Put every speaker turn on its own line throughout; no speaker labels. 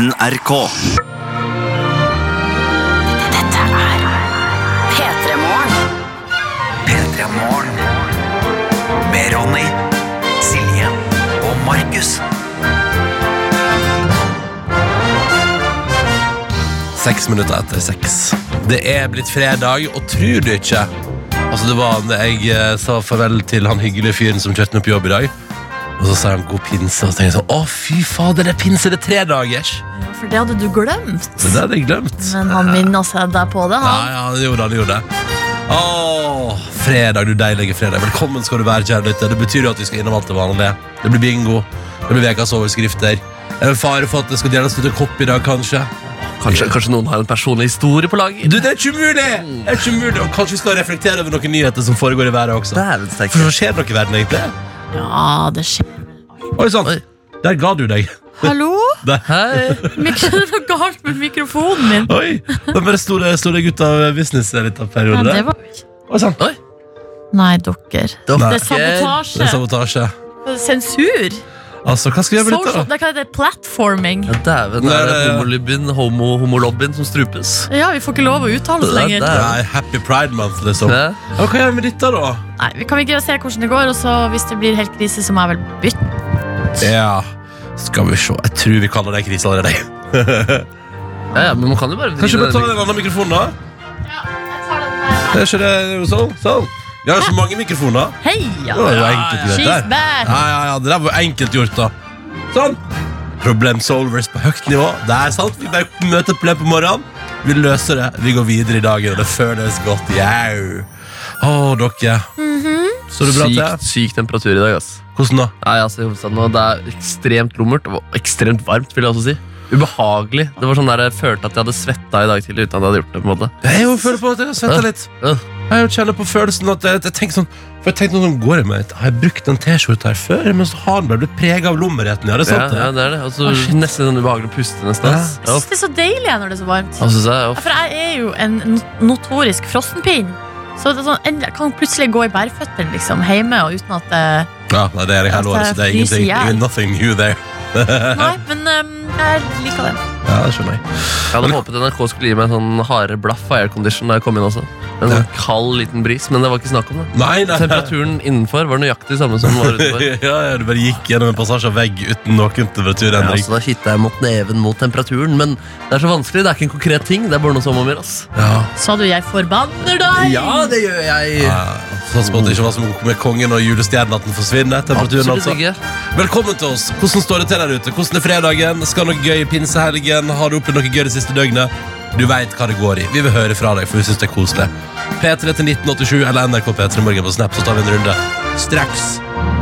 NRK.
Dette er P3 Morgen.
P3 Morgen. Med Ronny, Silje og Markus.
Seks minutter etter seks. Det er blitt fredag, og tror du ikke Altså Det var da jeg eh, sa farvel til han hyggelige fyren som kjørte meg på jobb i dag. Og så sa han 'god pinse', og så tenkte jeg sånn Å, fy fader, det er pinse! Det er tredagers!
Ja, for det hadde du glemt.
Det der hadde jeg glemt.
Men han minna seg deg på det,
Ja,
han.
ja, det gjorde han, det gjorde det. Åh, fredag, du deilige fredag. Velkommen skal du være, kjære lytter. Det betyr jo at vi skal innom alt det vanlige. Det blir bingo. Det blir ukas overskrifter. Er en fare for at det skal deles ut en kopp i dag, kanskje.
Kanskje, kanskje noen har en personlig historie på lager?
Du, det er ikke umulig! Det er ikke umulig Og kanskje vi skal reflektere over noen nyheter som foregår i været også. For så skjer det noe i verden, egentlig?
Ja, det skjer.
Oi sann, der ga du deg.
Hallo?
Hei.
Det er noe galt med mikrofonen min.
Oi, Det bare sto deg, sto det ut av business en liten
Ja, det var...
Oi sann.
Nei, dere.
Dere.
Det er sabotasje.
Det er
sabotasje.
sabotasje.
Sensur.
Altså, hva skal vi gjøre med
Social,
dette? da?
det kan hete platforming.
Ja, Dæven,
Nei,
er det
nei, ja.
homolobbyen, homo, homolobbyen som strupes?
Ja, vi får ikke lov å uttale oss
Det er
lenger.
det.
Nei, Happy Pride Month, liksom.
Ja.
Ja, hva gjør vi med dette, da?
Nei, vi kan ikke se hvordan det går, og så hvis det blir helt krise, så må jeg vel bytte.
Ja, skal vi se. Jeg tror vi kaller det krise allerede.
Ja, ja, men man kan jo bare
Kanskje vi
bare
tar en annen mikrofon, da? Er ikke det sånn? Sånn. Vi har jo så mange mikrofoner.
Heia!
Det var jo enkelt gjort
She's
der.
back!
Ja, ja, ja, det der var enkelt gjort, da. Sånn. Problem solvers på høyt nivå. Det er sant. Vi bare møter problem på morgenen. Vi løser det. Vi går videre i dagen, og det føles godt. Jau. Å, dere. Så det bra til?
Sykt, syk temperatur i dag, ass.
Hvordan da?
Nei, altså, i hovedstaden nå, Det er ekstremt lummert og ekstremt varmt, vil jeg også si. Ubehagelig. Det var sånn der Jeg følte at jeg hadde svetta i dag tidlig uten at jeg hadde gjort det. på en måte
Jeg jo føler på at jeg har svetta litt. Jeg kjenner på følelsen at jeg, jeg tenker sånn For jeg tenkte sånn, går i meg Har jeg brukt den T-skjorta her før? Men så har den bare blitt prega av lommeretten. Ja, det er sant,
ja,
det?
det er det. Altså,
Ah, shit.
nesten sånn ubehagelig å puste, nesten. ass.
Jeg
Ja,
synes det er så deilig jeg, når det er så varmt.
ja, synes jeg.
For jeg er jo en no- notorisk frossenpinn. Så det er sånn, jeg kan plutselig gå i bærføttene liksom, hjemme og uten at det
Ja, nei, det er
At
året, så det er ingenting. Nothing new there.
Nei, men um, jeg liker det.
Ja, det skjønner jeg.
Jeg hadde håpet NRK skulle gi meg en sånn hardere blaff av aircondition da jeg kom inn også. En sånn kald liten bris, men det var ikke snakk om det.
Nei, nei.
Temperaturen innenfor var nøyaktig samme som den var utenfor.
ja, ja, du bare gikk gjennom en passasje av vegg uten noen
Ja,
temperaturendring.
så da hitta jeg mot neven mot temperaturen, men det er så vanskelig. Det er ikke en konkret ting. Det er bare noe som om oss.
Ja.
Sa du 'jeg forbanner deg'?
Ja, det gjør jeg.
Ja, Sånn på at det ikke var som med kongen og julestjernen at den forsvinner. Temperaturen,
Absolutt
altså.
ikke.
Velkommen til oss. Hvordan står det til der ute? Hvordan er fredagen? Skal noe gøy i pinsehelgen? Har du opplevd noe gøy det siste døgnet? Du veit hva det går i. Vi vil høre fra deg, for vi syns det er koselig. P3 til 1987 eller NRK P3 Morgen på Snap, så tar vi en runde straks.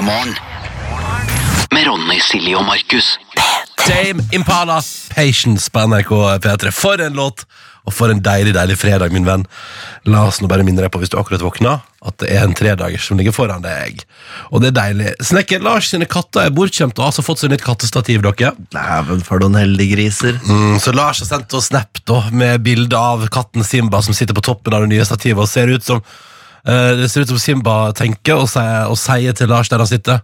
P3morgen. Med Ronny, Silje og Markus.
Dame Impala, 'Patience' på NRK P3. For en låt! Og for en deilig deilig fredag, min venn. La oss nå bare minne deg på hvis du akkurat våkna, at det er en tredager som ligger foran deg. Og det er deilig. Snekker Lars sine katter er bortkjemt, og har altså fått seg nytt kattestativ. dere.
Nei, for noen heldige griser.
Mm, så Lars har sendt oss snap da, med bilde av katten Simba som sitter på toppen av det nye stativet og ser ut som eh, Det ser ut som Simba tenker og sier, og sier til Lars der han sitter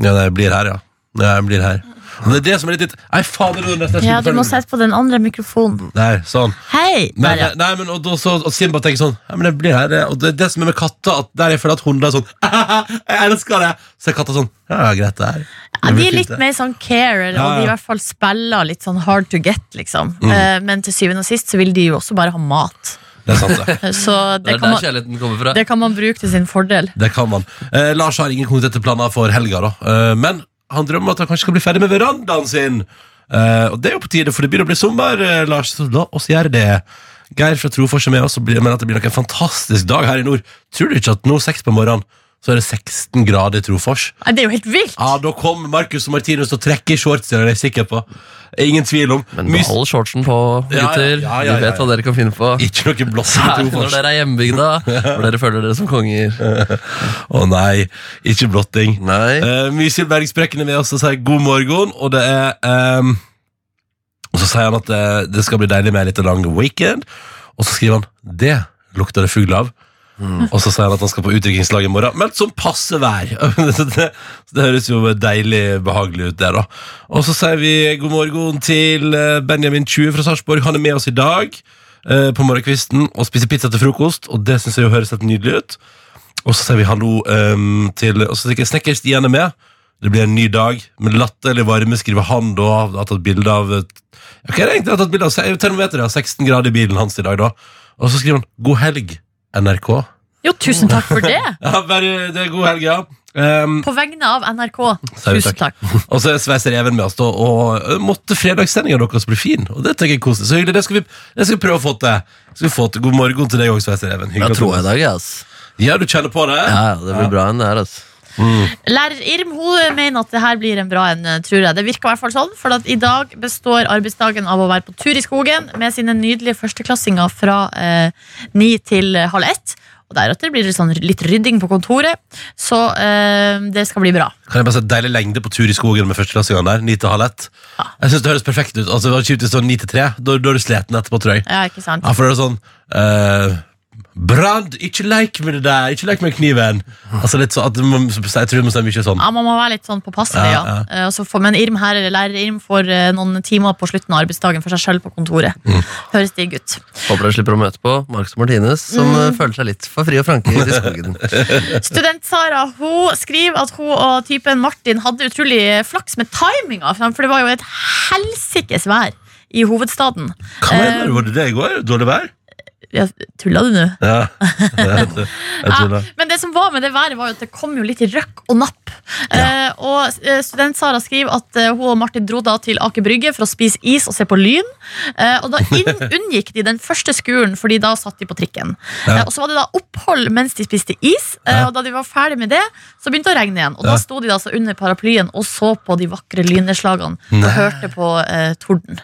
Ja, jeg blir her, ja. ja jeg blir her. Og det er det som er litt litt Nei, fader, det er nesten
Ja, du må sette på den andre mikrofonen.
Nei, sånn.
Hei!
Nei,
Der, ja.
nei, men og, da, så, og Simba tenker sånn Ja, men jeg blir her. Og det er det som er med katter, at der jeg føler at hunder er sånn Jeg elsker det! Så er katter sånn Ja, greit, det her.
Ja, de er litt mer sånn care,
Ja,
og de i
ja.
hvert fall spiller litt sånn hard to get, liksom.
Mm.
Eh, Men til syvende og sist så vil de jo også bare ha mat.
Det er sant, det.
Så
Det
det
er
kan
der
man,
kjærligheten kommer fra.
det kan man bruke til sin fordel.
Det kan man. Eh, Lars har ingen konkrete planer for helga, da. Eh, men han drømmer at han kanskje skal bli ferdig med verandaen sin. Eh, og det er jo på tide, for det begynner å bli sommer, eh, Lars. Så la oss gjøre det. Geir fra Trofors er med oss og mener at det blir nok en fantastisk dag her i nord. Tror du ikke at nå seks på morgenen så er det 16 grader i Trofors.
Nei, det er jo helt vilt!
Ja, Da kommer Marcus og Martinus og trekker shorts, det er jeg sikker på. Ingen tvil om.
Men behold shortsen på,
Ja, ja,
gutter.
ja, ja,
Vi vet hva dere kan finne på.
Ikke noe blåser i
Særlig når dere er hjemmebygda, hvor dere føler dere som konger.
Å nei, ikke blotting.
Nei.
Uh, Mysil Bergsprekken er med oss og sier god morgen, og det er um, Og så sier han at det, det skal bli deilig med en litt lang weekend, og så skriver han det lukter det fugl av. Og så sier han at han skal på utdrikningslag i morgen, men som passe vær. Det, det høres jo deilig behagelig ut, det, da. Og så sier vi god morgen til eh, Benjamin 20 fra Sarpsborg. Han er med oss i dag eh, på morgenkvisten og spiser pizza til frokost, og det syns jeg jo høres helt nydelig ut. Og så sier vi hallo um, til Og så stikker Snekker Stian er med. Det blir en ny dag med eller varme, skriver han da. Har tatt bilde av ja, Hva er det egentlig? Har tatt bilde av termometeret, 16 grader i bilen hans i dag, da. Og så skriver han 'God helg, NRK'.
Jo, tusen takk for det!
Ja, bare, det er god helg, ja. Um,
På vegne av NRK, tusen
takk.
takk.
og så er Sveiser Even med oss, da, og måtte fredagssendinga deres bli fin. Og det tenker jeg koselig. Så hyggelig. Det skal vi, det skal vi prøve å få til. Skal vi få til. God morgen til deg òg, Sveiser Even. Hyggelig
Jeg tror jeg i dag, ass.
Ja, du kjenner på det?
Ja, ja, det blir bra enn det her, altså.
Lærer Irm hun mener at det her blir en bra en, tror jeg. Det virker i hvert fall sånn, for at i dag består arbeidsdagen av å være på tur i skogen med sine nydelige førsteklassinger fra eh, ni til eh, halv ett. Og deretter blir det sånn litt rydding på kontoret, så eh, det skal bli bra.
Kan jeg bare si Deilig lengde på tur i skogen med førsteklassingene der. Ni til halv ett. Jeg synes det høres perfekt ut. Altså, det var kjipt hvis det var ni til tre. Da, da er du sliten etterpå, tror jeg.
Ja, ikke sant?
Ja, for det er sånn uh, Brand, ikke leik med det der! Ikke leik med kniven! Altså litt sånn at man- Jeg tror det si mye sånn.
Ja, Man må være litt sånn påpasselig, ja.
Ja, ja.
Eh, og så får- men Irm her, eller lærer Irm får eh, noen timer på slutten av arbeidsdagen for seg selv på kontoret.
Mm.
Høres digg ut.
Håper dere slipper å møte på Marcus Martines som
Mm.
eh, føler seg litt for fri og franke ute i skogen.
Student-Sara hun skriver at hun og typen Martin hadde utrolig flaks med timinga, for det var jo et helsikes vær i hovedstaden.
Hva mener du? Var det det i går? Dårlig vær?
Ja, Tulla du nå?
Ja. Jeg jeg.
Ja, men det som var med det været, var jo at det kom jo litt i røkk og napp. Eh, og eh, Student-Sara skriver at eh, hun og Martin dro da til Aker Brygge for å spise is og se på Lyn. Eh, og da unngikk de den første skuren, Fordi da satt de på trikken.
Ja.
Eh, og så var det da opphold mens de spiste is, eh, og da de var ferdig med det, så begynte det å regne igjen. Og
Ja.
da sto de da altså under paraplyen og så på de vakre lynnedslagene og hørte på torden.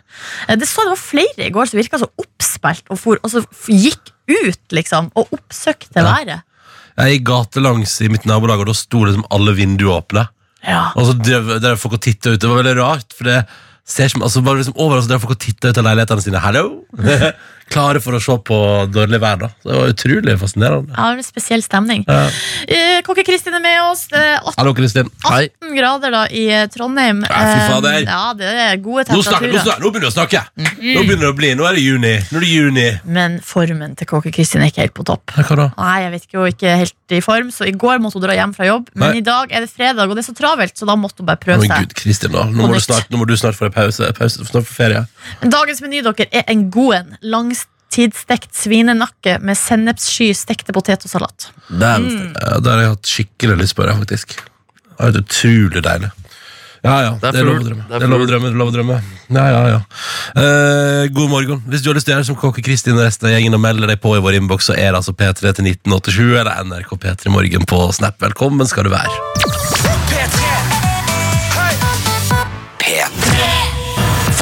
Det så det var flere i går som virka så oppspilt og, for, og så gikk ut, liksom, og oppsøkte
Ja.
været.
Jeg gikk gatelangs i mitt nabolag, og da sto liksom alle vinduer åpne.
Ja.
Og så drev, drev folk og titta ut. Det var veldig rart, for det ser som, altså bare liksom overalt så drev folk og titta ut av leilighetene sine. Hallo! Klare for å se på dårlig vær, da. Det var utrolig fascinerende.
Ja, det var en spesiell stemning.
Ja.
Eh, Kokke Kristin er med oss. Eh, er 18
Hallo, Kristin.
Hei.
grader da i eh, Trondheim.
Ja, fy fader.
Eh, Ja, det er gode
Nå, snakker, nå,
temperaturer.
snakker, nå begynner du å snakke! Nå begynner det å bli, nå er det juni. Nå er det juni.
Men formen til Kokke Kristin er ikke helt på topp.
Hva da?
Nei, jeg vet ikke, hun er ikke helt i form, så i går måtte hun dra hjem fra jobb. Men
Nei.
i dag er det fredag, og det er så travelt, så da måtte hun bare prøve
Men
seg.
gud, Kristin, da. Nå må, du snart, nå må du snart få deg pause. pause snart få ferie.
Dagens meny dere er en god en. Langtidsstekt svinenakke med sennepssky, stekte potet og salat. Mm.
Det har jeg hatt skikkelig lyst på, det, faktisk. Det er utrolig deilig. Ja, ja.
Det er
Det er lov å drømme.
Det er
lov å drømme. lov å drømme. Ja, ja, ja. Eh, god morgen. Hvis du har lyst til å gjøre som Kokke Kristin og resten av gjengen og melde deg på i vår innboks, så er det altså P3 til 1987 eller NRK P3 Morgen på Snap. Velkommen skal du være.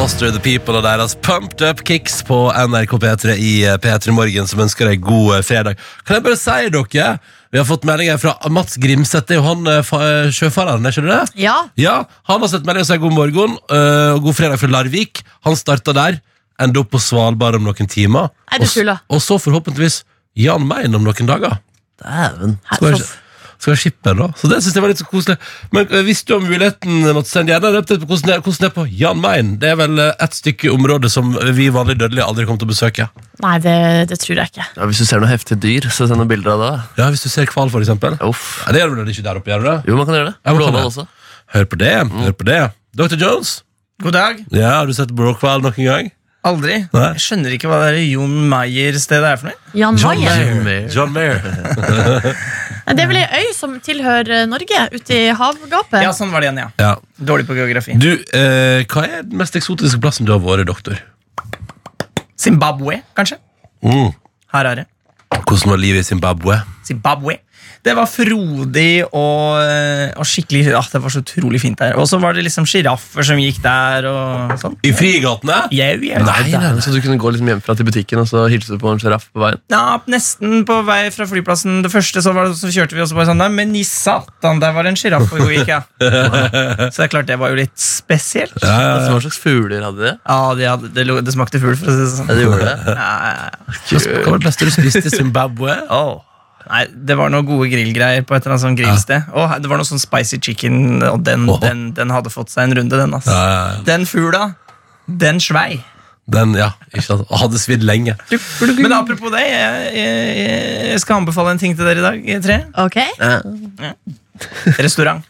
Foster the People og deres Pumped Up Kicks på NRK P3 i eh, P3 Morgen, som ønsker deg god eh, fredag. Kan jeg bare si dere, vi har fått meldinger fra Mats Grimseth, det er jo han eh, fa- sjøfareren, er ikke det?
Ja,
Ja, han har sett melding og sier god morgen og god fredag fra Larvik. Han starta der, ender opp på Svalbard om noen timer.
Er du
Og. Og så forhåpentligvis Jan Mayen om noen dager.
Dæven.
her,
Skal skal da. Så det synes jeg var litt så koselig. Men hvis du har muligheten, måtte send gjerne en update på hvordan det, er- hvordan det er på Jan Mayen. Det er vel øh, et stykke område som vi vanlige dødelige aldri kommer til å besøke.
nei, det, det tror jeg ikke.
Ja, hvis du ser noe heftig dyr, så send noen bilder av det.
Ja, Hvis du ser hval, eksempel. Ja, det gjør du vel ikke der oppe, gjør du det?
Jo, man kan gjøre det.
Ja, man kan
Blåhval
det.
også.
Hør på det. hør på det. Dr. Jones,
God dag.
ja, har du sett bråhval noen gang?
Aldri.
Nei.
Jeg skjønner ikke hva det er Jon Meyer-stedet er for noe.
Jan
John
Mayen.
Mayer. John Mayer.
Det er vel ei øy som tilhører eh, Norge, ute i havgapet?
Ja, sånn var det igjen, ja.
Ja.
Dårlig på geografi.
Du, eh, hva er den mest eksotiske plassen du har vært, doktor?
Zimbabwe, kanskje?
Mm.
Harare.
Hvordan var livet i Zimbabwe?
Zimbabwe. Det var frodig og, eh, og skikkelig ja, Det var så utrolig fint der. Og så var det liksom sjiraffer som gikk der og sånn.
I frigatene?
Yeah, yeah,
Nei, nei, nei.
Så du kunne gå liksom hjemmefra til butikken og så hilse på en sjiraff på veien?
Ja, nesten på vei fra flyplassen. Det første så, var det, så kjørte vi også bare sånn der, men i satan, der var det en sjiraff hvor vi gikk, ja. Så det er klart det var jo litt spesielt.
Ja, ja, ja.
Hva slags fugler hadde de?
Ja, det, hadde, det, det smakte fugl, for å si det sånn.
Ja, det gjorde det.
Ja, ja, ja.
Hva var det beste du spiste i Zimbabwe?
Åh. Nei, Det var noen gode grillgreier på et eller annet sånn grillsted. Og det var noe sånn spicy chicken, og den,
oh.
den, den hadde fått seg en runde, den. ass.
Ja, ja, ja.
Den fugla, den svei.
Den, ja, ikke sant? Og hadde svidd lenge.
Men apropos det, jeg, jeg, jeg skal anbefale en ting til dere i dag. Tre.
Ok?
Restaurant.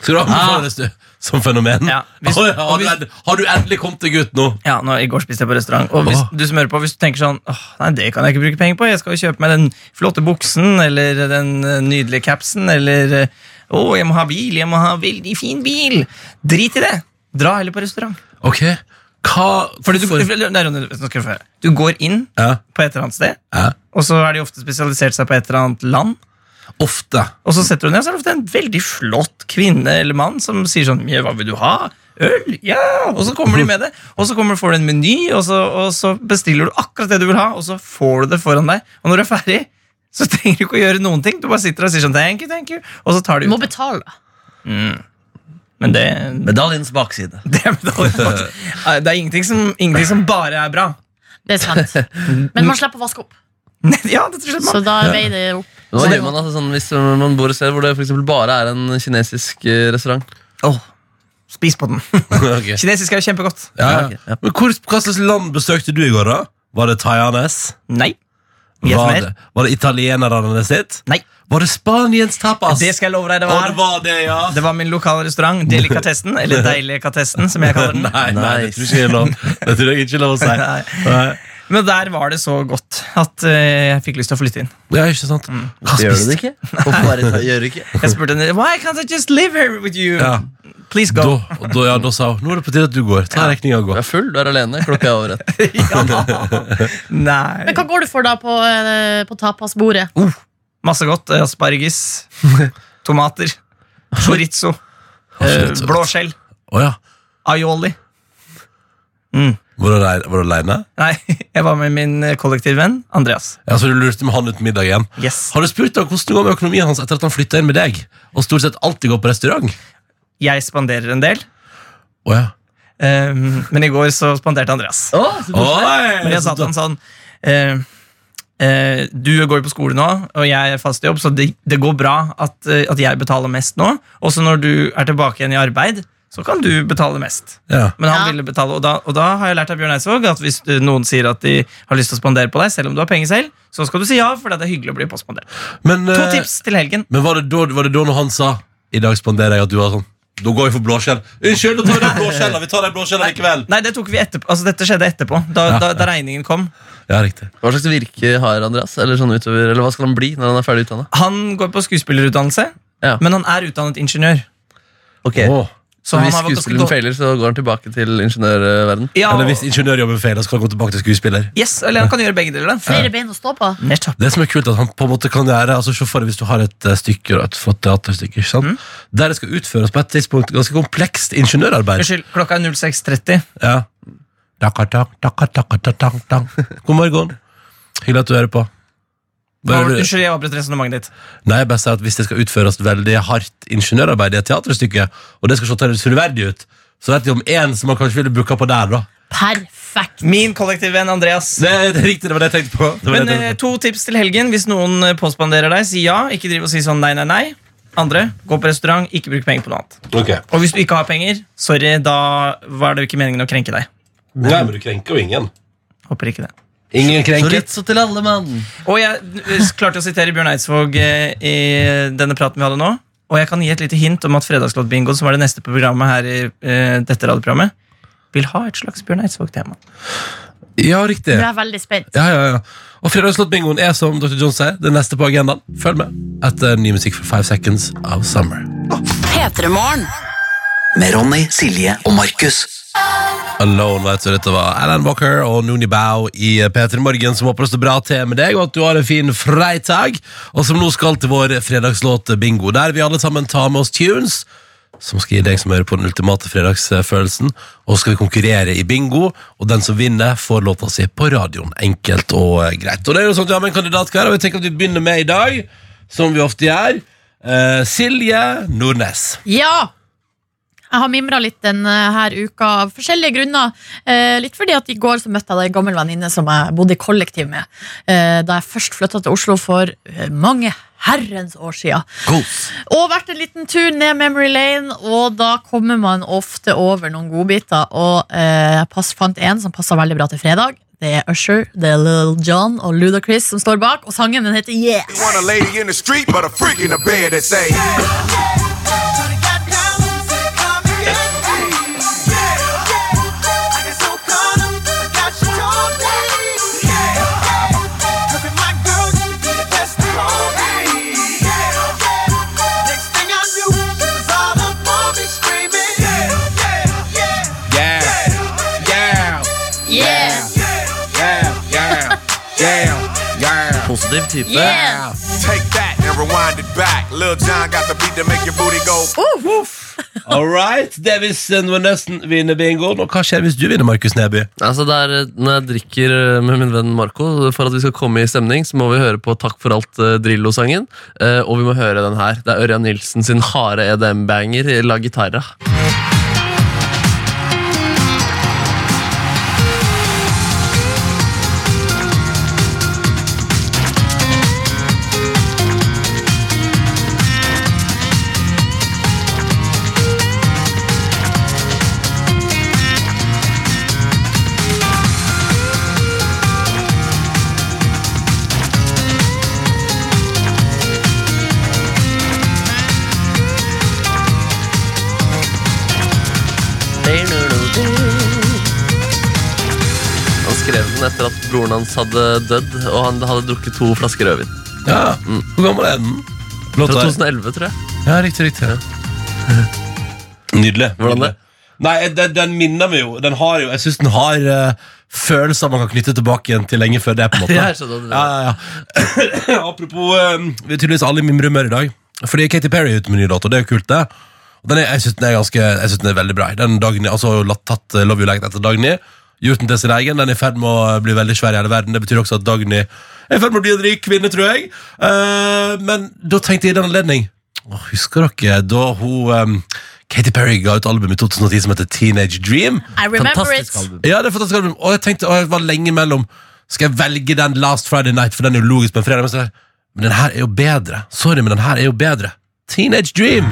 Skal du anbefale det du, som fenomen?
Ja, hvis-
Oi, har,
og
du,
hvis-
har du endelig kommet deg ut nå?
Ja, nå, I går spiste jeg på restaurant. Og hvis du som hører på, hvis du tenker sånn Åh, nei, det kan jeg ikke bruke penger på, jeg skal jo kjøpe meg den flotte buksen eller den eh, nydelige capsen eller Å, Å, jeg må ha bil, jeg må ha veldig fin bil. Drit i det. Dra heller på restaurant.
Ok, hva
Fordi du,
for-
du går inn
ja,
på et eller annet sted,
ja.
og så er de ofte spesialisert seg på et eller annet land.
Ofte.
Og så setter du ned, så er det ofte en veldig flott kvinne eller mann som sier sånn «Ja, Hva vil du ha? Øl? Ja! Og så kommer de med det. Og så kommer, får du en meny, og så, og så bestiller du akkurat det du vil ha, og så får du det foran deg. Og når du er ferdig, så trenger du ikke å gjøre noen ting. Du bare sitter og sier sånn thank you, thank you, og så tar
Du
du
må
ut.
betale.
Men det,
Medaljens bakside.
det, er bakside. det er ingenting som, ingenting som bare er bra.
Det er sant. Men man slipper å vaske opp,
Ja, det tror jeg
så da veier det opp.
Hva gjør man altså, sånn, hvis man bor et sted hvor det for bare er en kinesisk eh, restaurant?
Åh, spis på den.
okay.
Kinesisk er jo kjempegodt.
Ja,
Ja.
Men hvor, hva slags land besøkte du i går, da? Var det Thaianes?
Nei.
Var det, var det italienerne sitt?
Nei.
Var det Spaniens tapas?
Det skal jeg love deg det var.
det var det, ja.
Det var min lokale restaurant, Delikatessen, eller Deilikatessen, som jeg kaller den.
Nei, nei, det
Nice.
tror ikke er lov. Det tror jeg ikke er lov å si.
Nei. Men der var det så godt at eh, jeg fikk lyst til å flytte inn.
Ja, ikke sant? Hva
Gjør du det ikke? Hvorfor bare ta- gjør du ikke?
Jeg spurte henne Why can't I just live here with you?
Ja.
Please go.
Da, da, ja, da sa hun nå er det på tide at du går. Ta regninga og
Du
gå.
er full, du er alene. Klokka er over ett.
Nei.
Men hva går du for da på, eh, på tapasbordet?
Masse godt. eh, Asparges, tomater, chorizo, blåskjell,
Oh, ja.
aioli.
Var du alene- var du aleine?
Nei, jeg var med min eh, kollektivvenn Andreas.
Ja, så du lurte med han ut middagen?
Yes.
Har du spurt deg hvordan det går med økonomien hans etter at han flytta inn med deg? Og stort sett alltid går på restaurant?
Jeg spanderer en del,
Oh, ja.
Um, men i går så spanderte Andreas. Men jeg sa til han sånn uh, uh, Du går jo på skole nå, og jeg er fast i jobb, så det, det går bra at, eh, at jeg betaler mest nå. Også når du er tilbake igjen i arbeid, så kan du betale mest.
ja.
Men han
Ja.
ville betale, og da, og da har jeg lært av Bjørn Eidsvåg at hvis noen sier at de har lyst til å spandere på deg, selv om du har penger selv, så skal du si ja, for det er hyggelig å bli påspandert.
Men,
To
eh,
tips til helgen.
men var, det da, var det da når han sa I dag spanderer jeg at du var sånn Da går vi for blåskjell. Unnskyld, nå tar vi den blåskjella. Vi tar den blåskjella likevel.
Nei, det tok vi etterpå. Altså, dette skjedde etterpå, da,
Ja.
da, da regningen kom.
Ja, riktig.
Hva slags virke har Andreas? Eller sånn utover, eller hva skal han bli når han er ferdig utdanna?
Han går på skuespillerutdannelse,
Ja.
men han er utdannet ingeniør.
Ok,
Åh.
Så
hvis skuespilleren feiler, så går han tilbake til ingeniørverden
Ja,
Eller hvis ingeniørjobben feiler, så kan han gå tilbake til skuespiller.
yes, eller han kan gjøre begge deler.
Flere bein å stå på?
Nettopp.
Det som er kult, at han på en måte kan gjøre altså Se for deg hvis du har et stykke stykke, et flott teaterstykke, ikke sant? der det skal utføres på et tidspunkt ganske komplekst ingeniørarbeid.
Unnskyld, klokka er 06.30.
Ja. God morgen. Hyggelig at du hører på.
Unnskyld, jeg avbrøt resonnementet ditt.
Nei, jeg bare sier at Hvis det skal utføres veldig hardt ingeniørarbeid i et teaterstykke, og det skal se troverdig ut, så vet jeg om én som man kanskje ville booka på der. da
Perfekt.
Min kollektivvenn Andreas.
Det, det er riktig, det var det jeg tenkte på. Det var
Men
det
eh,
tenkte på.
to tips til helgen. Hvis noen eh, påspanderer deg, si ja. Ikke driv og si sånn nei, nei, nei. Andre, gå på restaurant, ikke bruk penger på noe annet.
Okay.
Og hvis du ikke har penger, sorry, da var det jo ikke meningen å krenke deg.
Nei, men du krenker jo ingen.
Håper ikke det.
Ingen krenket.
Chorizo til alle, mann!
Og jeg eh, klarte å sitere Bjørn Eidsvåg eh, i denne praten vi hadde nå. Og jeg kan gi et lite hint om at Fredagslåtbingo, som er det neste programmet her i uh, dette radioprogrammet, vil ha et slags Bjørn Eidsvåg-tema.
Ja, riktig.
Du er veldig spent.
Ja, ja, ja. Og Fredagslåtbingoen er som Dr. John sier, det neste på agendaen. Følg med etter ny musikk fra Five Seconds of Summer.
P3 Morgen.
Med Ronny, Silje og Markus.
Alone, vet du. Dette var Alan Walker og Nooni Bao i P3 Morgen, som håper det står bra til med deg, og at du har en fin freitag. Og som nå skal til vår fredagslåt bingo, der vi alle sammen tar med oss tunes. Som skal gi deg som hører på den ultimate fredagsfølelsen. Og så skal vi konkurrere i bingo, og den som vinner, får låta si på radioen. Enkelt og eh, greit. Og det er jo sånn at vi har med en kandidat hver, og vi tenker at vi begynner med i dag, som vi ofte gjør. Uh, Silje Nordnes.
Ja! Jeg har mimra litt denne uka av forskjellige grunner. Eh, litt fordi at i går så møtte jeg ei gammel venninne som jeg bodde i kollektiv med. Eh, da jeg først flytta til Oslo for eh, mange herrens år sia. Og vært en liten tur ned Memory Lane, og da kommer man ofte over noen godbiter. Og eh, jeg pass, fant en som passa veldig bra til fredag. Det er Usher, det er Lil John og Ludacris som står bak, og sangen den heter Yeah.
Yeah, yeah,
yeah.
Positiv type.
Yeah!
Take that and rewind it back. Lil John got the beat to make your booty go.
All right. Det er hvis eh, nesten vinner bingoen. Og hva skjer hvis du vinner, Markus Neby?
Altså det er, eh, Når jeg drikker eh, med min venn Marco, for at vi skal komme i stemning, så må vi høre på Takk for alt eh, Drillo-sangen. Eh, og vi må høre den her. Det er Ørjan Nilsen sin harde EDM-banger, La Guitarra. Etter at broren hans hadde dødd, og han hadde drukket to flasker rødvin.
Ja. Hvor gammel er den?
Fra
Låta er-
2011, tror jeg.
Ja, riktig, riktig. Nydelig.
Hvordan det?
Nei, den, den minner meg jo Den har jo, Jeg syns den har uh, følelser man kan knytte tilbake igjen til lenge før det. på en måte
jeg skjønner det.
ja, ja, ja. Apropos uh, Vi er tydeligvis alle i mimrehumør i dag. Fordi Katy Perry er ute med ny låt, og det er jo kult, det. Den er, jeg syns den den er veldig bra. Den Dagny, altså tatt eh, Love You Like etter Dagny. Gjort den til sin egen. Den er i ferd med å bli veldig svær i hele verden. Det betyr også at Dagny er i ferd med å bli en rik kvinne, tror jeg. Eh, men da tenkte jeg i den anledning Åh, Husker dere da hun um, Katy Perry ga ut album i 2010 som heter Teenage Dream?
I remember it.
Fantastisk album.
Ja, det er fantastisk album Og jeg tenkte, og jeg var lenge mellom Skal jeg velge den Last Friday Night For den er jo logisk på en fredag Men, så, men den her er jo bedre Sorry, men den her er jo bedre Teenage Dream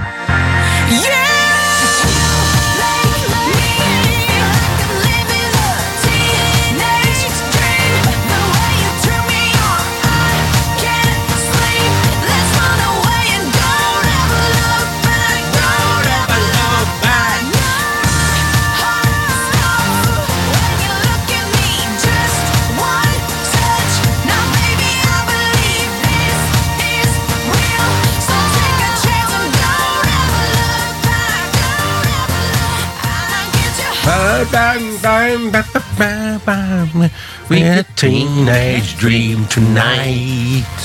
We're a teenage dream tonight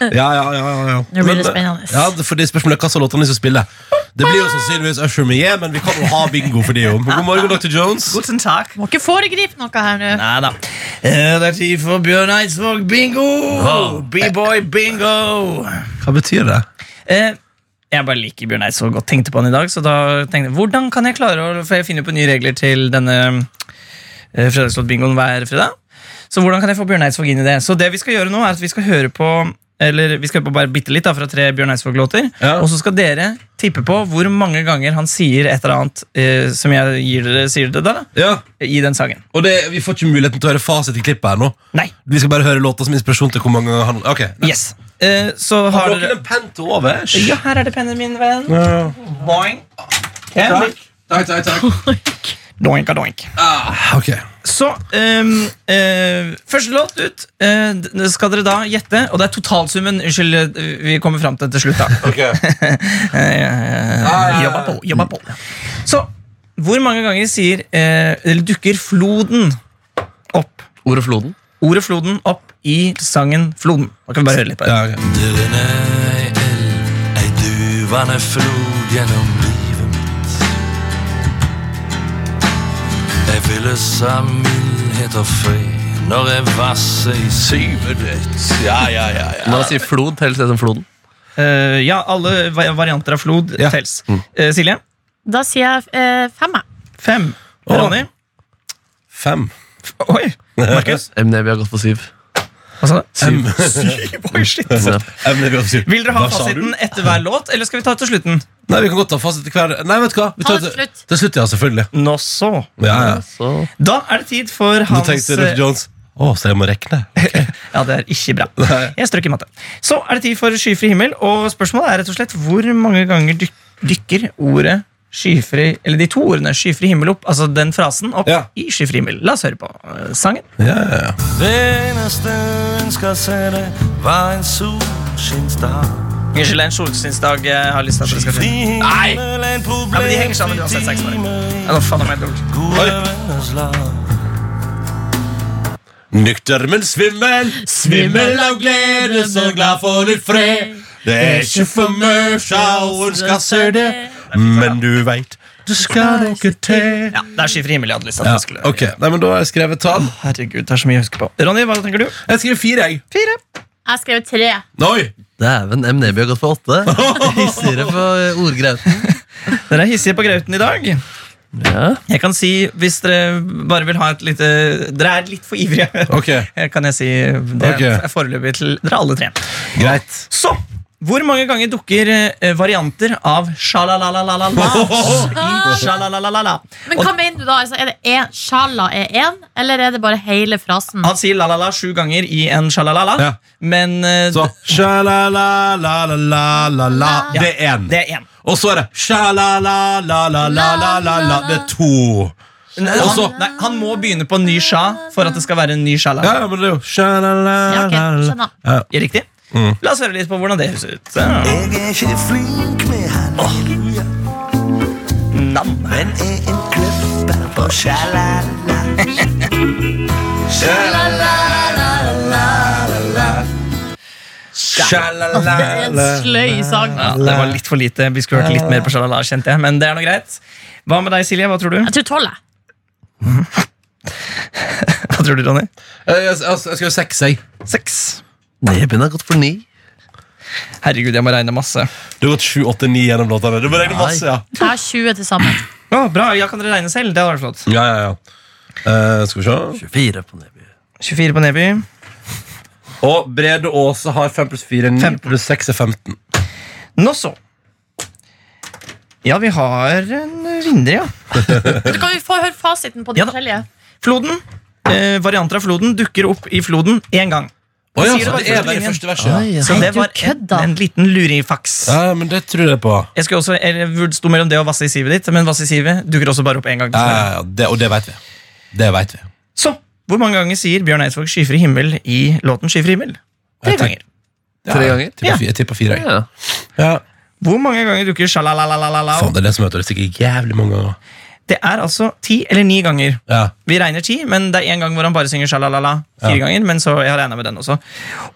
Ja, ja, ja, ja, ja.
Nå blir det spennende.
Ja, for det spørsmålet er hva låter låtene skal spille Det blir jo sannsynligvis Usher med yeah, Men vi kan jo ha bingo for de om God morgen, Dr. Jones
Godsen takk.
Må ikke foregripe noe her nå.
Nei da. Eh, Det er tid for Bjørn Eidsvåg bingo! B-boy bingo!
Hva betyr det?
Eh, jeg bare liker Bjørn Eidsvåg godt. Tenkte på han i dag, så da tenkte jeg hvordan kan jeg klare å For jeg finner jo på nye regler til denne eh, fredagslåtbingoen hver fredag. Så hvordan kan jeg få Bjørn Eidsvåg inn i det? Så det vi skal gjøre nå, er at vi skal høre på eller vi skal bare bitte litt da, fra tre Bjørn Eidsvåg-låter.
Ja.
Og så skal dere tippe på hvor mange ganger han sier et eller annet eh, som jeg gir dere, sier det da,
Ja,
i den sangen.
og det, vi får ikke muligheten til å høre fasit i klippet her nå
Nei.
Vi skal bare høre låta som inspirasjon til hvor mange ganger han Ok,
Yes. Eh, så
har
har
dere en penn til overs?
Ja, her er det pennen min, venn. Boing.
Takk, takk, takk, takk.
Doink doink.
Ah, Ok
Så, um, uh, første låt ut uh, skal dere da gjette, og det er totalsummen. Unnskyld, eh, vi kommer fram til det til slutt. da
Ok
Eh, Jobba på, jobba på. Så, Hvor mange ganger sier eh, Eller dukker floden opp?
Ordet floden.
Ordet floden opp i sangen Floden. Da kan vi bare høre litt på det.
Ja,
okay. Ei elv, ei duvende flod gjennom livet Jeg ville sa mildhet og fred når jeg vasser i syvet ditt.
ja, ja, ja, ja.
Når man sier flod, telles det som floden.
Eh, ja, alle varianter av flod
Ja.
tels. Eh, Silje?
Da sier jeg eh, fem, jeg.
Fem. Ronny?
Fem.
Oi! Markus?
Emne, vi har gått på syv.
Hva sa du?
Syv.
Syv. Oi, shit. Vil dere ha fasiten etter hver låt, eller skal vi ta til slutten?
Nei, vi kan godt ta fasit til hver Nei, vet du hva? Vi tar
til slutt.
Til slutt, ja, selvfølgelig.
Nå så.
Ja, ja.
Da er det tid for hans Nå
tenkte Ruff Jones Å, så jeg må rekne?
Ja, det er ikke bra. Jeg strøk i matte. Så er det tid for skyfri himmel, og spørsmålet er rett og slett hvor mange ganger dykker ordet skyfri Eller de to ordene skyfri himmel opp, altså den frasen, opp
Ja.
i skyfri himmel. La oss høre på eh, sangen.
Ja, ja, ja.
Det eneste en skal se det, var en solskinnsdag.
Unnskyld, det er en solskinnsdag jeg har lyst til at dere skal finne.
Nei! en
Ja, men de henger sammen uansett, seks år. Ja, nå faen dårlig.
Gode venners lag.
Nykter, men svimmel. Svimmel av glede, så glad for litt fred. Det er ikke for mye, hun skal se det. Men du veit, det skal ikke til.
Ja, det er skyfri himmel jeg hadde lyst til at
Ja,
jeg skulle
ok, Nei, men Da har jeg skrevet tall.
Herregud, det er så mye å huske på. Ronny, hva tenker du?
Jeg skriver fire. jeg
Fire.
Jeg skrev tre.
Oi!
Dæven, MNB har gått for åtte. Hissigere på ordgrauten.
Dere er hissige på grauten i dag.
Ja.
Jeg kan si, hvis dere bare vil ha et lite Dere er litt for ivrige.
Ok,
Kan jeg si Det
Ok.
er foreløpig til dere alle tre.
Greit.
Så, hvor mange ganger dukker eh, varianter av sjalalalalala i sjalalalala?
Men hva mener du da? Altså, er det en, sjala er én, eller er det bare hele frasen?
Han sier la-la-la sju ganger i en sjalalala,
Ja.
men eh,
Så sja-la-la-la-la-la-la.
Ja,
Det er én.
det er én.
Og så er det sja-la-la-la-la-la-la. Det er to.
Nei,
Og
han,
så-
nei, han må begynne på ny sja for at det skal være en ny shala.
Ja, ja, men det er jo
Ja, ok,
sja-la-la-la-la.
skjønner.
Ja.
Riktig?
Mm.
La oss høre litt på hvordan det høres ut.
Jeg er ikke flink med halleluja,
Nam.
men er en kløpper på sjalala.
Sja-la-la-la.
En sløy sang.
Ja, det var litt for lite. Vi skulle hørt litt mer på sjalala, kjente jeg. Men det er noe greit. Hva med deg, Silje? Hva tror du?
Jeg tror tolv.
Hva tror du, Ronny?
Eh, Jeg, jeg, jeg skal jo seks, jeg.
Seks.
Neben har gått for ni.
Herregud, jeg må regne masse.
Du har gått sju, åtte, ni gjennom låtene. Du må regne masse, ja.
Jeg har 20 til sammen.
Ja, bra, ja, Kan dere regne selv? Det hadde vært flott.
Ja, ja, ja. Eh, skal vi se.
24 på Neby.
24 på Neby.
Og Brede Aase har 5 pluss 4, 9
Fem.
pluss 6 er 15.
Nå så. Ja, vi har en vinner, ja.
Du kan vi få høre fasiten på de
Ja da.
forskjellige.
Floden. Eh, varianter av floden dukker opp i floden én gang.
Å ja,
det
så det er bare første verset, ja.
Så det var en, en liten lurifaks.
Ja, men det tror jeg på.
Jeg skulle også, jeg sto mellom det og Vasse i sivet ditt, men Vasse i sivet dukker også bare opp én gang.
Ja, det, og det vet vi. Det vet vi.
Så, hvor mange ganger sier Bjørn Eidsvåg 'Skyfri himmel' i låten 'Skyfri himmel'? Tre ganger.
Ja,
Tre ganger?
Ja. Jeg tipper fire.
Ja.
Ja.
Hvor mange ganger dukker 'sjalalalala'?
Faen, det er det som heter det sikkert jævlig mange ganger.
Det er altså ti eller ni ganger.
Ja.
Vi regner ti, men det er én gang hvor han bare synger sjalalala fire
Ja.
ganger. Men så jeg har med den også.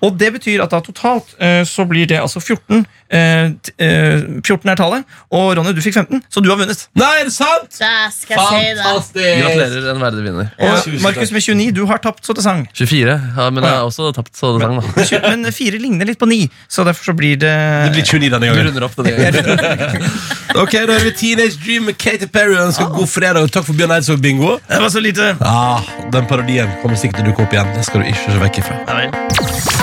Og det betyr at da totalt eh, så blir det altså 14. Eh, t- eh, 14 er tallet. Og Ronny, du fikk 15, så du har vunnet.
Nei, er det sant?!
Der skal jeg si det.
Fantastisk!
Gratulerer, en verdig vinner.
Og Markus med 29, du har tapt så det sang.
24, ja, men jeg har også tapt så det sang, da.
Men fire ligner litt på ni, så derfor så blir det
Det blir 29 denne
Du
gangen.
runder opp denne gangen.
Ok, Da er vi Teenage Dream med Katy Perry. og Ønsker god fredag og takk for Bjørn Eidsvåg Bingo.
Det var så lite.
Ah, den parodien kommer sikkert til å dukke opp igjen. Det skal du ikke se vekk ifra.
Ja,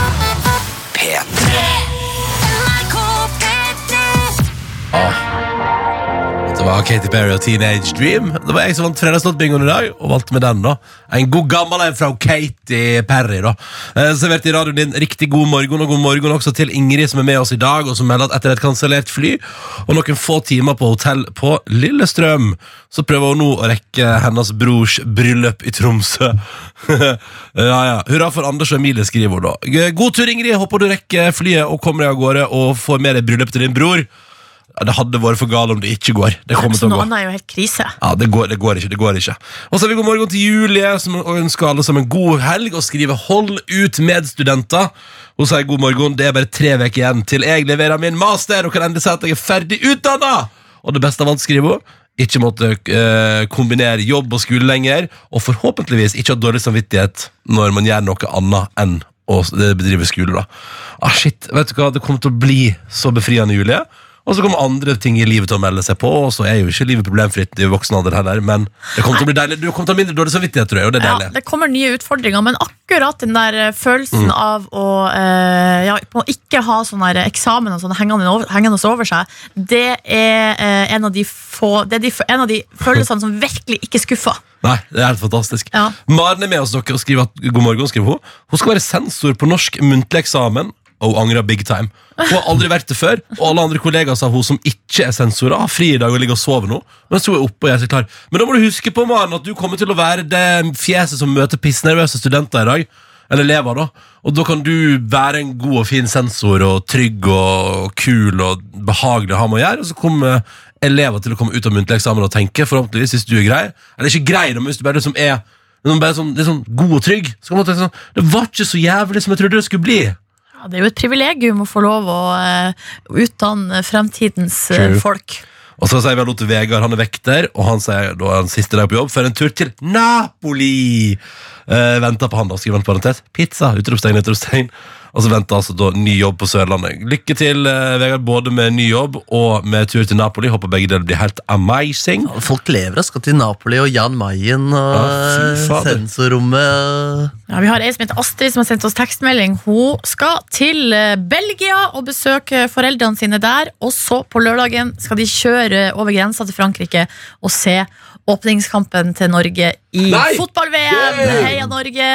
Det var Katy Perry og Teenage Dream. Det var jeg som vant fredagslåtbingoen i dag, og valgte med den. da En god gammel en fra Katy Perry. da eh, Servert i radioen din riktig god morgen, og god morgen også til Ingrid som er med oss i dag, og som melder at etter et kansellert fly og noen få timer på hotell på Lillestrøm, så prøver hun nå å rekke hennes brors bryllup i Tromsø. ja, ja. Hurra for Anders og Emilie, skriver hun da. God tur, Ingrid. Håper du rekker flyet og kommer deg av gårde og får med deg bryllupet til din bror. Det hadde vært for galt om det ikke går. Det kommer til å gå.
er jo helt krise.
Ja, det går, det går ikke. det går ikke Og så har vi god morgen til Julie, som ønsker alle en god helg og skriver 'Hold ut, med studenter'. Hun sier god morgen, det er bare tre uker igjen til jeg leverer min master og kan endelig si at jeg er ferdig utdanna! Og det beste av alt, skriver hun, ikke måtte eh, kombinere jobb og skole lenger, og forhåpentligvis ikke ha dårlig samvittighet når man gjør noe annet enn å bedrive skole. da. Ah, shit, vet du hva, Det kommer til å bli så befriende, Julie. Og så kommer andre ting i livet til å melde seg på, og så er jo ikke livet problemfritt i voksen alder heller, men det kommer til å bli deilig. Du kommer til å ha mindre dårlig samvittighet, tror jeg, og det er
Ja,
deilig.
det kommer nye utfordringer, men akkurat den der følelsen
Mm.
av å, eh, ja, å ikke ha sånne eksamen og sånn hengende hengende over seg, det er eh, en av de få Det er de, en av de følelsene som virkelig ikke skuffer.
Nei, det er helt fantastisk.
Ja.
Maren er med oss dere og skriver at god morgen, skriver hun. Hun skal være sensor på norsk muntlig eksamen, og hun angrer big time. Hun har aldri vært det før, og alle andre kollegaer sa hun som ikke er sensorer, har fri i dag og ligger og sover nå. Mens hun er oppe og gjør seg klar. Men da må du huske på, Maren, at du kommer til å være det fjeset som møter pissnervøse studenter i dag. Eller elever, da. Og da kan du være en god og fin sensor, og trygg og kul og behagelig å ha med å gjøre. Og så kommer elever til å komme ut av muntlig eksamen og tenke, forhåpentligvis, hvis du er grei. Eller ikke grei, men hvis du bare liksom er liksom bare sånn, sånn god og trygg. Så kan man tenke sånn, Det var ikke så jævlig som jeg trodde det skulle bli.
Ja, det er jo et privilegium å få lov å eh, utdanne fremtidens eh,
True.
folk.
Og så sier vi hallo til Vegard, han er vekter, og han sier da er han siste dag på jobb for en tur til Napoli. Uh, venter på han, da, skriver han parentes. Pizza! Utropstegn, utropstegn. Og så venter altså da ny jobb på Sørlandet. Lykke til, eh, Vegard, både med ny jobb og med tur til Napoli. Håper begge deler blir helt amazing.
Folk lever og skal til Napoli og Jan Mayen og
Ja, fy fader.
sensorrommet.
Ja, vi har ei som heter Astrid som har sendt oss tekstmelding. Hun skal til eh, Belgia og besøke foreldrene sine der. Og så på lørdagen skal de kjøre over grensa til Frankrike og se åpningskampen til Norge i fotball-VM. Heia Norge!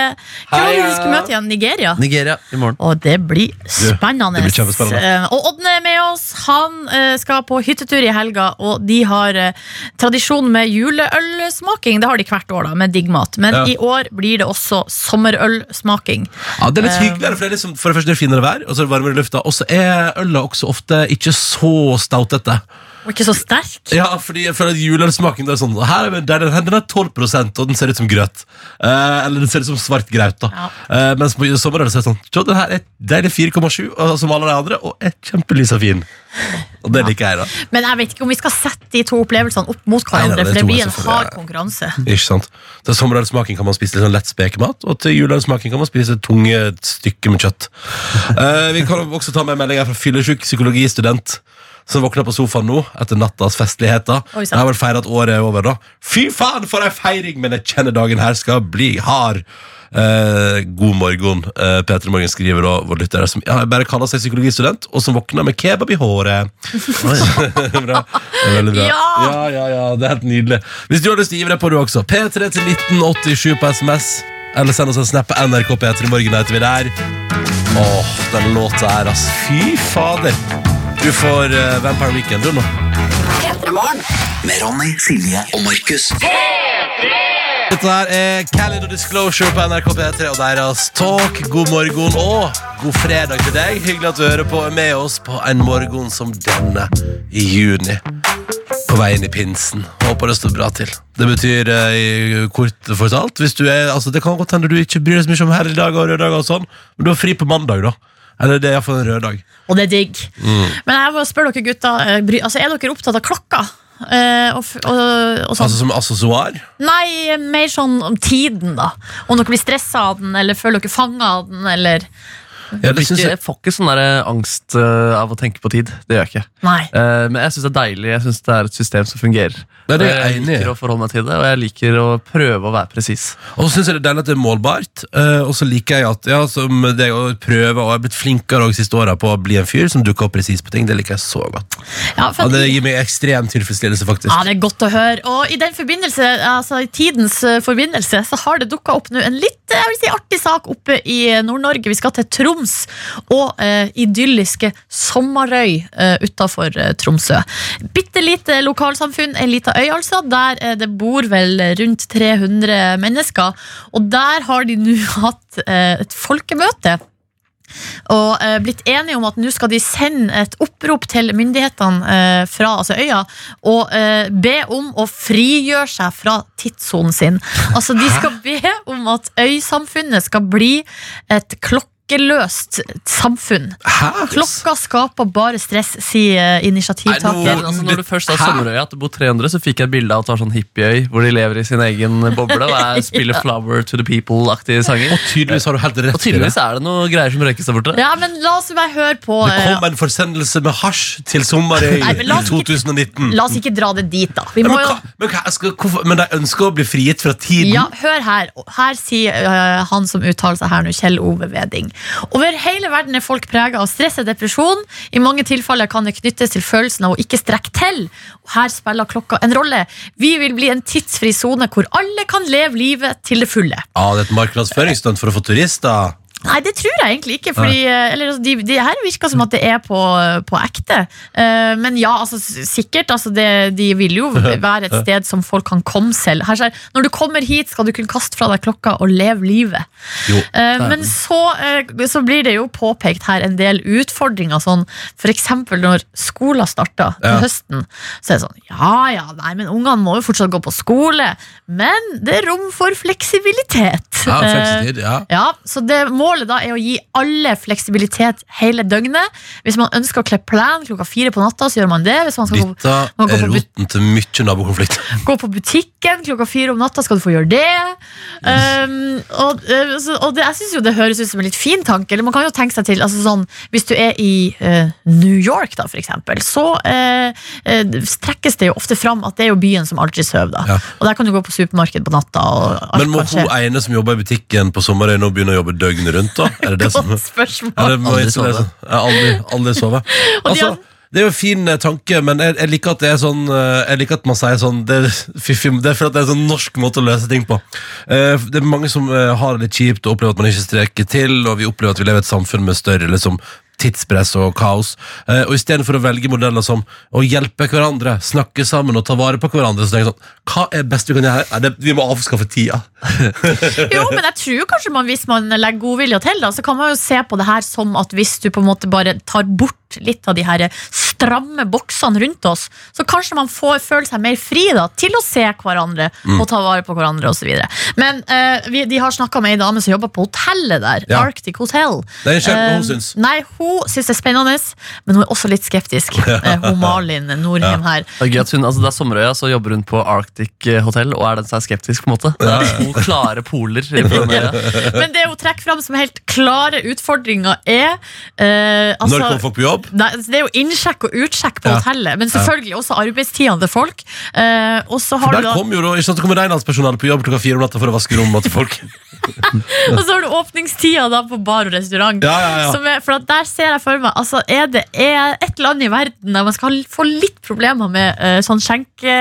Hvem de skulle møte igjen? Nigeria?
Nigeria i morgen.
Og det blir spennende.
det blir.
Eh, Og Ådne er med oss. Han eh, skal på hyttetur i helga, og de har eh, tradisjon med juleølsmaking. Det har de hvert år, da, med diggmat. Men
Ja.
i år blir det også sommerølsmaking.
Ja, Det er litt hyggeligere, for det er liksom, for det første er det finere vær, og så er det varmere i lufta. Og så er øla også ofte ikke så stautete.
Og ikke så sterk.
Ja, fordi føler at juleølsmaken er sånn her er, der, Den er 12 og den ser ut som grøt. Eh, eller den ser ut som svart graut. da
Ja.
Eh, Mens på sommerøl så er det sånn Se, den her er deilig 4,7, og- som alle de andre, og er kjempelys og fin. Og det liker jeg, da.
Men jeg vet ikke om vi skal sette de to opplevelsene opp mot
Nei, nei,
hverandre,
det
for det
tror jeg
blir en
selvfølgelig.
hard konkurranse.
Ikke sant? Til sommerølsmaking kan man spise litt sånn lett spekemat, og til juleølsmaking kan man spise tunge stykker med kjøtt. Eh, vi kan også ta med meldinga fra fyllesyk psykologistudent. Som våkner på sofaen nå etter nattas festligheter.
Oi, sant.
har vel feira at året er over, da. Fy faen, for ei feiring! Men jeg kjenner dagen her skal bli hard. Eh, god morgen, uh, Peter Morgen skriver da vår lytter som ja, bare kaller seg psykologistudent, og som våkner med kebab i håret. bra. Det er veldig bra.
Ja!
ja, ja, ja, det er helt nydelig. Hvis du har lyst til å gi deg på, du også. P3 til 1987 på SMS. Eller send oss en snap på NRK P3 Morgen heter vi der. Åh, den låta her, ass. Fy fader. Du får uh, Vampire Weekend, du nå.
Med Ronny, Silje og Markus.
Dette her er Calid og Disclosure på NRK P3 og deres talk. God morgen og god fredag til deg. Hyggelig at du hører på med oss på en morgen som denne i juni. På vei inn i pinsen. Håper det står bra til. Det betyr eh, kort fortalt hvis du er, altså Det kan godt hende du ikke bryr deg så mye om helligdager og røddager, og sånn men du har fri på mandag. da Eller det er iallfall en rød dag.
Og det er digg.
Mm.
Men jeg må spørre dere gutta, eh, bry, altså, er dere opptatt av klokka? Eh, og, f- og, og sånn?
Altså som assessoar.
Nei, mer sånn om tiden, da. Om dere blir stressa av den, eller føler dere fanga av den, eller
Ja, det
Jeg,
jeg,
får ikke sånn der angst eh, av å tenke på tid. Det gjør jeg ikke.
Nei.
Eh, men jeg syns det er deilig. Jeg synes det er et system som fungerer.
Det er
Og
jeg
jeg
enig
liker å forholde meg til det, og jeg liker å prøve å være presis.
Og så synes jeg det er deilig at det er målbart. uh, og så liker jeg at ja, som det å prøve, og jeg har blitt flinkere de siste åra på å bli en fyr som dukker opp presis på ting. Det liker jeg så godt.
Ja, for
det gir meg ekstrem tilfredsstillelse, faktisk.
Ja, det er godt å høre. Og i den forbindelse, altså i tidens eh, forbindelse, så har det dukka opp nå en litt jeg vil si, artig sak oppe i Nord-Norge. Vi skal til Troms og eh, idylliske Sommarøy eh, utafor eh, Tromsø. Bitte lite lokalsamfunn, ei lita øy altså, der eh, det bor vel rundt 300 mennesker. Og der har de nå hatt eh, et folkemøte. og eh, blitt enige om at nå skal de sende et opprop til myndighetene eh, fra altså øya og be om å frigjøre seg fra tidssonen sin. Altså De skal be om at øysamfunnet skal bli et klokkeløst samfunn.
Hæ?
Klokka skaper bare stress, sier
Nei,
initiativtaker.
nå-
Altså, når du først
har?
Sommerøya, at det bor 300, så fikk jeg et bilde av at det var sånn hippieøy, hvor de lever i sin egen boble og er, spiller Flower to the People-aktige sanger.
Og tydeligvis har du helt rett
Og tydeligvis er det noe greier som røykes der borte.
Ja, men la oss bare høre på
Det
eh,
kom en forsendelse med hasj til Sommerøy
Nei,
i 2019.
La oss ikke dra det dit, da. Vi
men,
jo
men, skal, hvorfor, men de ønsker å bli frigitt fra tiden?
Ja, hør her. Her sier uh, han som uttaler seg her nå, Kjell Ove Veding. Over hele verden er folk prega av stress og depresjon. I mange tilfeller kan det knyttes til følelsen av å ikke strekke til. Og her spiller klokka en rolle. Vi vil bli en tidsfri sone hvor alle kan leve livet til det fulle.
Ja, det er et markedsføringsstunt for å få turister.
Nei, det tror jeg egentlig ikke. Fordi, eh, eller, altså, de, de her virker som at det er på, på ekte. Uh, men ja, altså, sikkert. Altså, det, de vil jo være et sted som folk kan komme selv. Her, når du kommer hit, skal du kunne kaste fra deg klokka og leve livet.
Jo.
uh, men så, uh, så blir det jo påpekt her en del utfordringer. Sånn, eksempel når skolen starter til
Ja.
høsten. Så er det sånn Ja ja, nei, men ungene må jo fortsatt gå på skole. Men det er rom for fleksibilitet.
Ja,
Eh,
fleksitid, ja.
ja, så det Målet da er å gi alle fleksibilitet hele døgnet. Hvis man ønsker å kle plen klokka fire på natta, så gjør man det. Hvis man skal gå,
Dette
man
er roten til mye nabokonflikt.
gå på butikken klokka fire om natta, skal du få gjøre det. Um, og eh, og det, jeg syns jo det høres ut som en litt fin tanke. Eller man kan jo tenke seg til altså sånn, Hvis du er i uh, New York, da, for eksempel, så uh, trekkes det jo ofte fram at det er jo byen som aldri sover. da.
Ja.
Og der kan du gå på supermarked på natta.
Men må hun ene som jobber i butikken på Sommerøy nå begynner å jobbe døgnet rundt? da? Er det det som...
Godt spørsmål.
Er det
Aldri sove.
Aldri, aldri sove. Altså, det er jo en fin eh, tanke, men jeg, jeg liker at det er sånn eh, Jeg liker at man sier sånn Det det er for at det er en sånn norsk måte å løse ting på. Eh, Det er mange som har det litt kjipt og opplever at man ikke streker til, og vi opplever at vi lever i et samfunn med større liksom, tidspress og kaos. Eh, og istedenfor å velge modeller som å hjelpe hverandre, snakke sammen og ta vare på hverandre, så tenker jeg sånn Hva er best vi kan gjøre? Det, vi må avskaffe tida.
Jo, men jeg tror kanskje man, hvis man legger godvilje til, da, så kan man jo se på det her som at hvis du på en måte bare tar bort litt av de her stramme boksene rundt oss, så kanskje man får føle seg mer fri da, til å se hverandre
Mm.
og ta vare på hverandre osv. Men eh, vi, de har snakka med ei dame som jobber på hotellet der,
Ja.
Arctic Hotel.
Det er en kjempe,
Eh,
hun syns.
Nei, hun syns det er spennende, men hun er også litt skeptisk. Eh, hun Malin Nordheim her.
Det er gøy at hun, altså det er Sommerøya, så jobber hun på Arctic eh, Hotel og er den er skeptisk. på en måte Det er to klare poler.
Men det hun trekker fram som helt klare utfordringer, er eh, altså,
Når kommer folk på jobb?
Nei, altså, det er jo innsjekk og utsjekk på
Ja.
hotellet, men selvfølgelig også arbeidstidene til folk. Eh, og så
For
har
der
du da
kommer jo da, ikke sant, det kommer renholdspersonale på jobb klokka fire om natta for å vaske rommet til folk.
Og så har du åpningstida da på bar og restaurant.
Ja, ja, ja.
Som er, for at der ser jeg for meg altså, Er det er et land i verden der man skal få litt problemer med uh, sånn skjenke...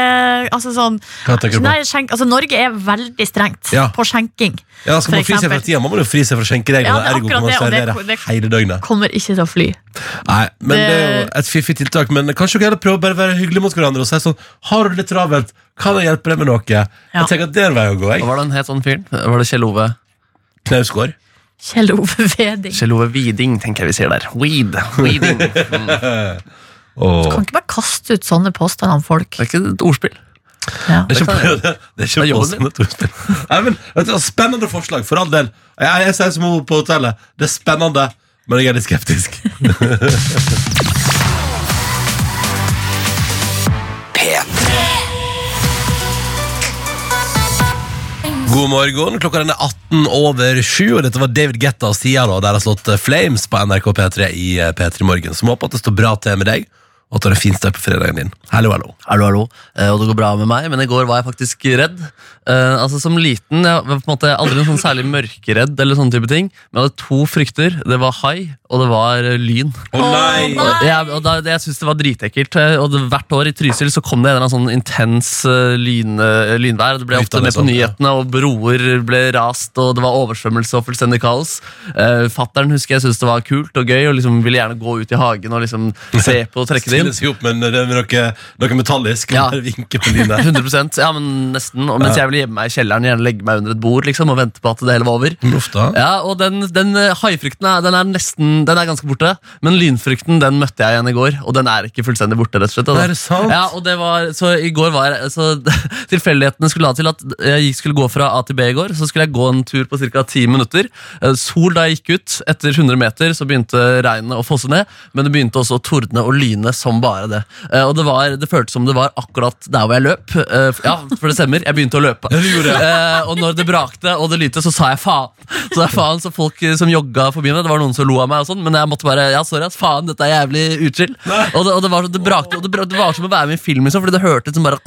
Altså sånn
Hva tenker du på?
Nei, skjenk, altså, Norge er veldig strengt
Ja.
på skjenking.
Ja, skal man fri seg fra tida, må man jo fri seg fra skjenkereglene.
Ja, det er
ergo kan man
det-
servere
det-
hele døgnet.
Kommer ikke til å fly.
Nei, men det,
Det-
er jo et fiffig tiltak. Men kanskje dere heller prøve å være hyggelige mot hverandre og si sånn Har du det litt travelt? Kan jeg hjelpe deg med noe? Jeg tenker at det er en vei å gå.
Hva
Jeg.
var det han het, sånn fyren? Var det Kjell Ove?
Knausgård.
Kjell Ove Veding.
Kjell Ove Viding, tenker jeg vi sier der. Weed. Weeding. Mm.
Åh.
Kan ikke bare kaste ut sånne påstander om folk.
Det er ikke et ordspill.
Ja.
Det er ikke, det, det er ikke
Det er
ordspill. Nei, men, vet du, spennende forslag, for all del. Jeg, jeg sier som hun på hotellet. Det er spennende, men jeg er litt skeptisk. God morgen. Klokka den er 18 over 7, og dette var David Guetta og Sia, da, der har slått eh, Flames på NRK P3 i eh, P3 Morgen. Så håper at det står bra til med deg, og at du har en fin start på fredagen din. Hallo, hallo.
Hallo, hallo. Eh, og det går bra med meg, men i går var jeg faktisk redd. Eh, altså Som liten jeg var på en måte aldri noen sånn særlig mørkeredd, eller sånne type ting men jeg hadde to frykter. Det var hai, og det var eh, lyn.
Å nei!
Og jeg, og da, det, jeg synes det var dritekkelt. eh, Og det, hvert år i Trysil så kom det en eller annen sånn intens uh, lyn, lynvær. Det ble ofte med på
liksom,
nyhetene, og broer ble rast, og det var oversvømmelse og fullstendig kaos. Uh, Fattern husker jeg syntes det var kult og gøy, og liksom ville gjerne gå ut i hagen og liksom se på og trekke det inn.
Stille seg opp med, med noe, noe metallisk.
Ja.
og Vinke på lynet.
100% ja, men nesten. Og mens jeg ville gjemme meg i kjelleren, gjerne legge meg under et bord liksom, og vente på at det hele var over.
Lufta.
Ja, og den, den eh, haifrykten er, den er nesten Den er ganske borte. Men lynfrykten den møtte jeg igjen i går, og den er ikke fullstendig borte. rett og slett altså.
Er det sant?
Ja, og det var, så i går var jeg så Tilfeldighetene skulle ha til at jeg skulle gå fra A til B i går. Så skulle jeg gå en tur på ca. 10 minutter. Eh, Sol da jeg gikk ut. Etter 100 meter så begynte regnet å fosse ned, men det begynte også å tordne og lyne som bare det. Eh, Og det, var, det føltes som det var akkurat der hvor jeg løp. Eh, Ja, for det stemmer. Jeg begynte å løpe.
Det.
Eh, og når det brakte og det lynte, så sa jeg faen. Så det er faen så folk eh, som jogga forbi meg, det var noen som lo av meg, og sånn, men jeg måtte bare Ja, sorry, ass, faen, dette er jævlig utskill. Og, det, og det, var, det brakte, og det, brakte, det var som å være med i en film, liksom, fordi det hørtes som bare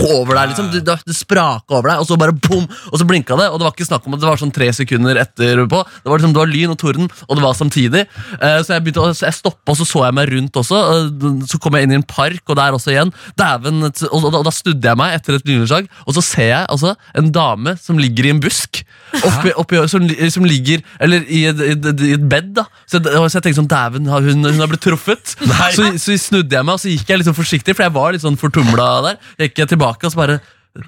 over deg, liksom. Det, det, spraka over deg, og så bare bom, og så blinka det. Og det var ikke snakk om at det var sånn tre sekunder etterpå. Det var liksom, det var lyn og torden, og det var samtidig. Eh, så jeg begynte, så jeg stoppa, og så så jeg meg rundt også. Og så kom jeg inn i en park, og der også igjen. Dæven, og, og, og da snudde jeg meg etter et lynnedslag, og så ser jeg altså en dame som ligger i en busk. Oppi, oppi, som, som ligger Eller i et, i et, i et bed, da. Så jeg, så jeg tenkte sånn, dæven, hun, hun har blitt truffet. Så, så snudde jeg meg, og så gikk jeg litt sånn forsiktig, for jeg var litt sånn fortumla der. Gikk jeg tilbake, og så bare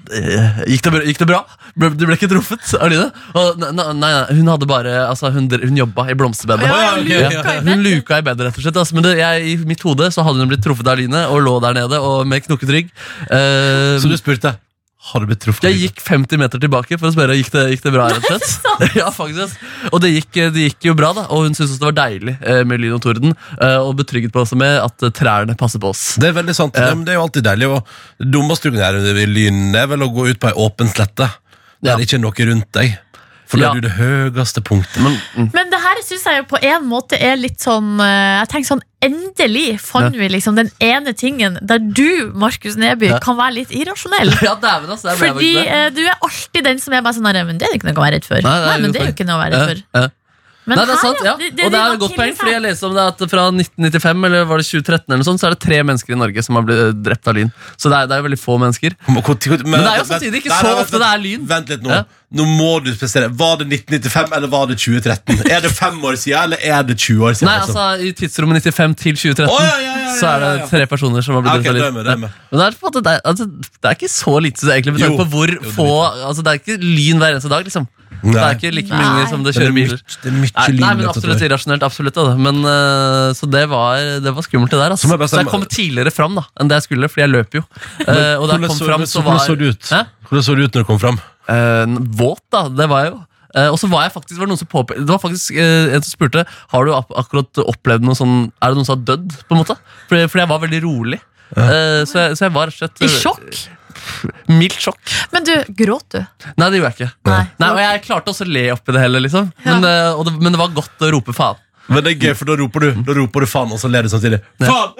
eh, Gikk det, bra- gikk det bra? Ble, du ble ikke truffet Aline? Og, nei, nei, nei, hun hadde bare Altså, hun, hun jobba i blomsterbedet.
Ja,
ja.
Hun luka i bedet, rett og slett. Altså, men det, jeg, I mitt hode så hadde hun blitt truffet av Aline og lå der nede og med knokket rygg. Uh,
Så du spurte Har du blitt truffet?
jeg gikk 50 meter tilbake for å spørre gikk det gikk det bra. rett og slett Ja, faktisk Og det gikk, det gikk jo bra, da og hun syntes det var deilig eh, med lyn og torden. eh, Og betrygget på også med at eh, trærne passer på oss.
Det er veldig sant.
Ja.
Ja. det er jo alltid deilig. Og dummeste du kan gjøre i lyn, er vel å gå ut på ei åpen slette. Der
Ja.
det ikke er noe rundt deg. For da
Ja.
er du det høyeste punktet.
Men, mm,
Men det her syns jeg jo på en måte er litt sånn eh, Jeg tenker sånn Endelig fant vi liksom den ene tingen der du, Markus Neby,
Ja.
kan være litt irrasjonell.
ja, dæven, altså.
Fordi
det.
eh, du er alltid den som er bare sånn Nei, Men det er ikke noe å være redd for.
Nei, det er
men det er jo ikke noe å være
Ja,
redd for. Men
Nei, det er sant, ja.
det-
Og det er et godt poeng, fordi jeg leste om det at fra 1995 eller var det 2013 eller noe sånt, så er det tre mennesker i Norge som har blitt drept av lyn. Så det er, det er jo veldig få mennesker.
Men, men
det er jo samtidig ikke så ofte det er lyn.
Vent litt nå.
Ja.
Nå må du spesere. Var det 1995 eller var det 2013? Er det fem år siden, eller er det 20 år siden?
Nei, altså I tidsrommet 95 til 2013
oh, ja, ja, ja, ja,
så er det tre personer som har blitt
okay,
drept av lyn.
med, det.
Men det er, på en måte, det, er, altså, det er ikke så lite, egentlig, med tanke på hvor
Jo, det
få altså, Det er ikke lyn hver eneste dag, liksom. Det er ikke like
Nei.
mange som det
Det er
kjører biler.
mye- det er mye
Nei, nei, men absolutt irrasjonelt. absolutt da. Men, uh, Så det var, det var skummelt, det der. Altså.
Så jeg bare
Så jeg kom tidligere fram da, enn det jeg skulle, fordi jeg løp jo. Eh, og da jeg
Hvordan
kom
så,
fram,
så,
så
hvordan så det ut?
Hæ?
Hvordan så det ut når du kom fram?
Uh, våt, da. Det var jeg jo. Uh, og så var jeg faktisk, var det noen som påpe Det var faktisk uh, en som spurte Har du ak akkurat opplevd noe sånn Er det noen som har dødd. på en måte Fordi, fordi jeg var veldig rolig. Eh, så, jeg, så jeg var rett og slett
I sjokk?
Mildt sjokk.
Men du, gråt du?
Nei, det gjorde jeg ikke.
Nei.
Nei, Og jeg klarte også å le oppi det hele, liksom. Men, eh, og det, men det var godt å rope faen.
Men det er gøy, for da roper du Da roper du faen, og så ler du samtidig. Faen!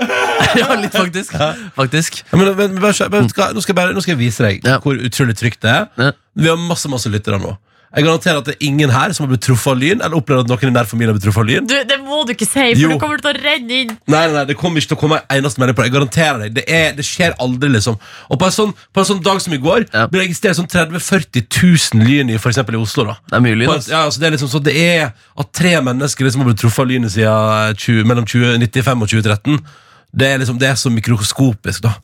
ja, litt faktisk. faktisk.
Ja, men, men, men, men, skal, nå, skal jeg bare, nå skal jeg vise deg
Ja.
hvor utrolig trygt det er.
Ja.
Vi har masse masse lyttere nå. Jeg garanterer at det er ingen her som har blitt truffet av lyn. Eller opplevd at noen i nær familie har blitt truffet av lyn.
Du, Det må du ikke si, for
Jo.
du kommer til å renne inn.
Nei, nei, nei, Det kommer ikke til å komme en eneste melding på det. Jeg garanterer deg. Det, er, det skjer aldri, liksom. Og på en sånn, på en sånn dag som i går
Ja.
ble det registrert sånn 30 000-40 000 lyn i, for eksempel i Oslo. da
Det er mye lyn.
På en- ja, altså det er liksom så det er At tre mennesker liksom har blitt truffet av lynet siden 20, mellom 1995 og 2013, det er liksom Det er så mikroskopisk, da.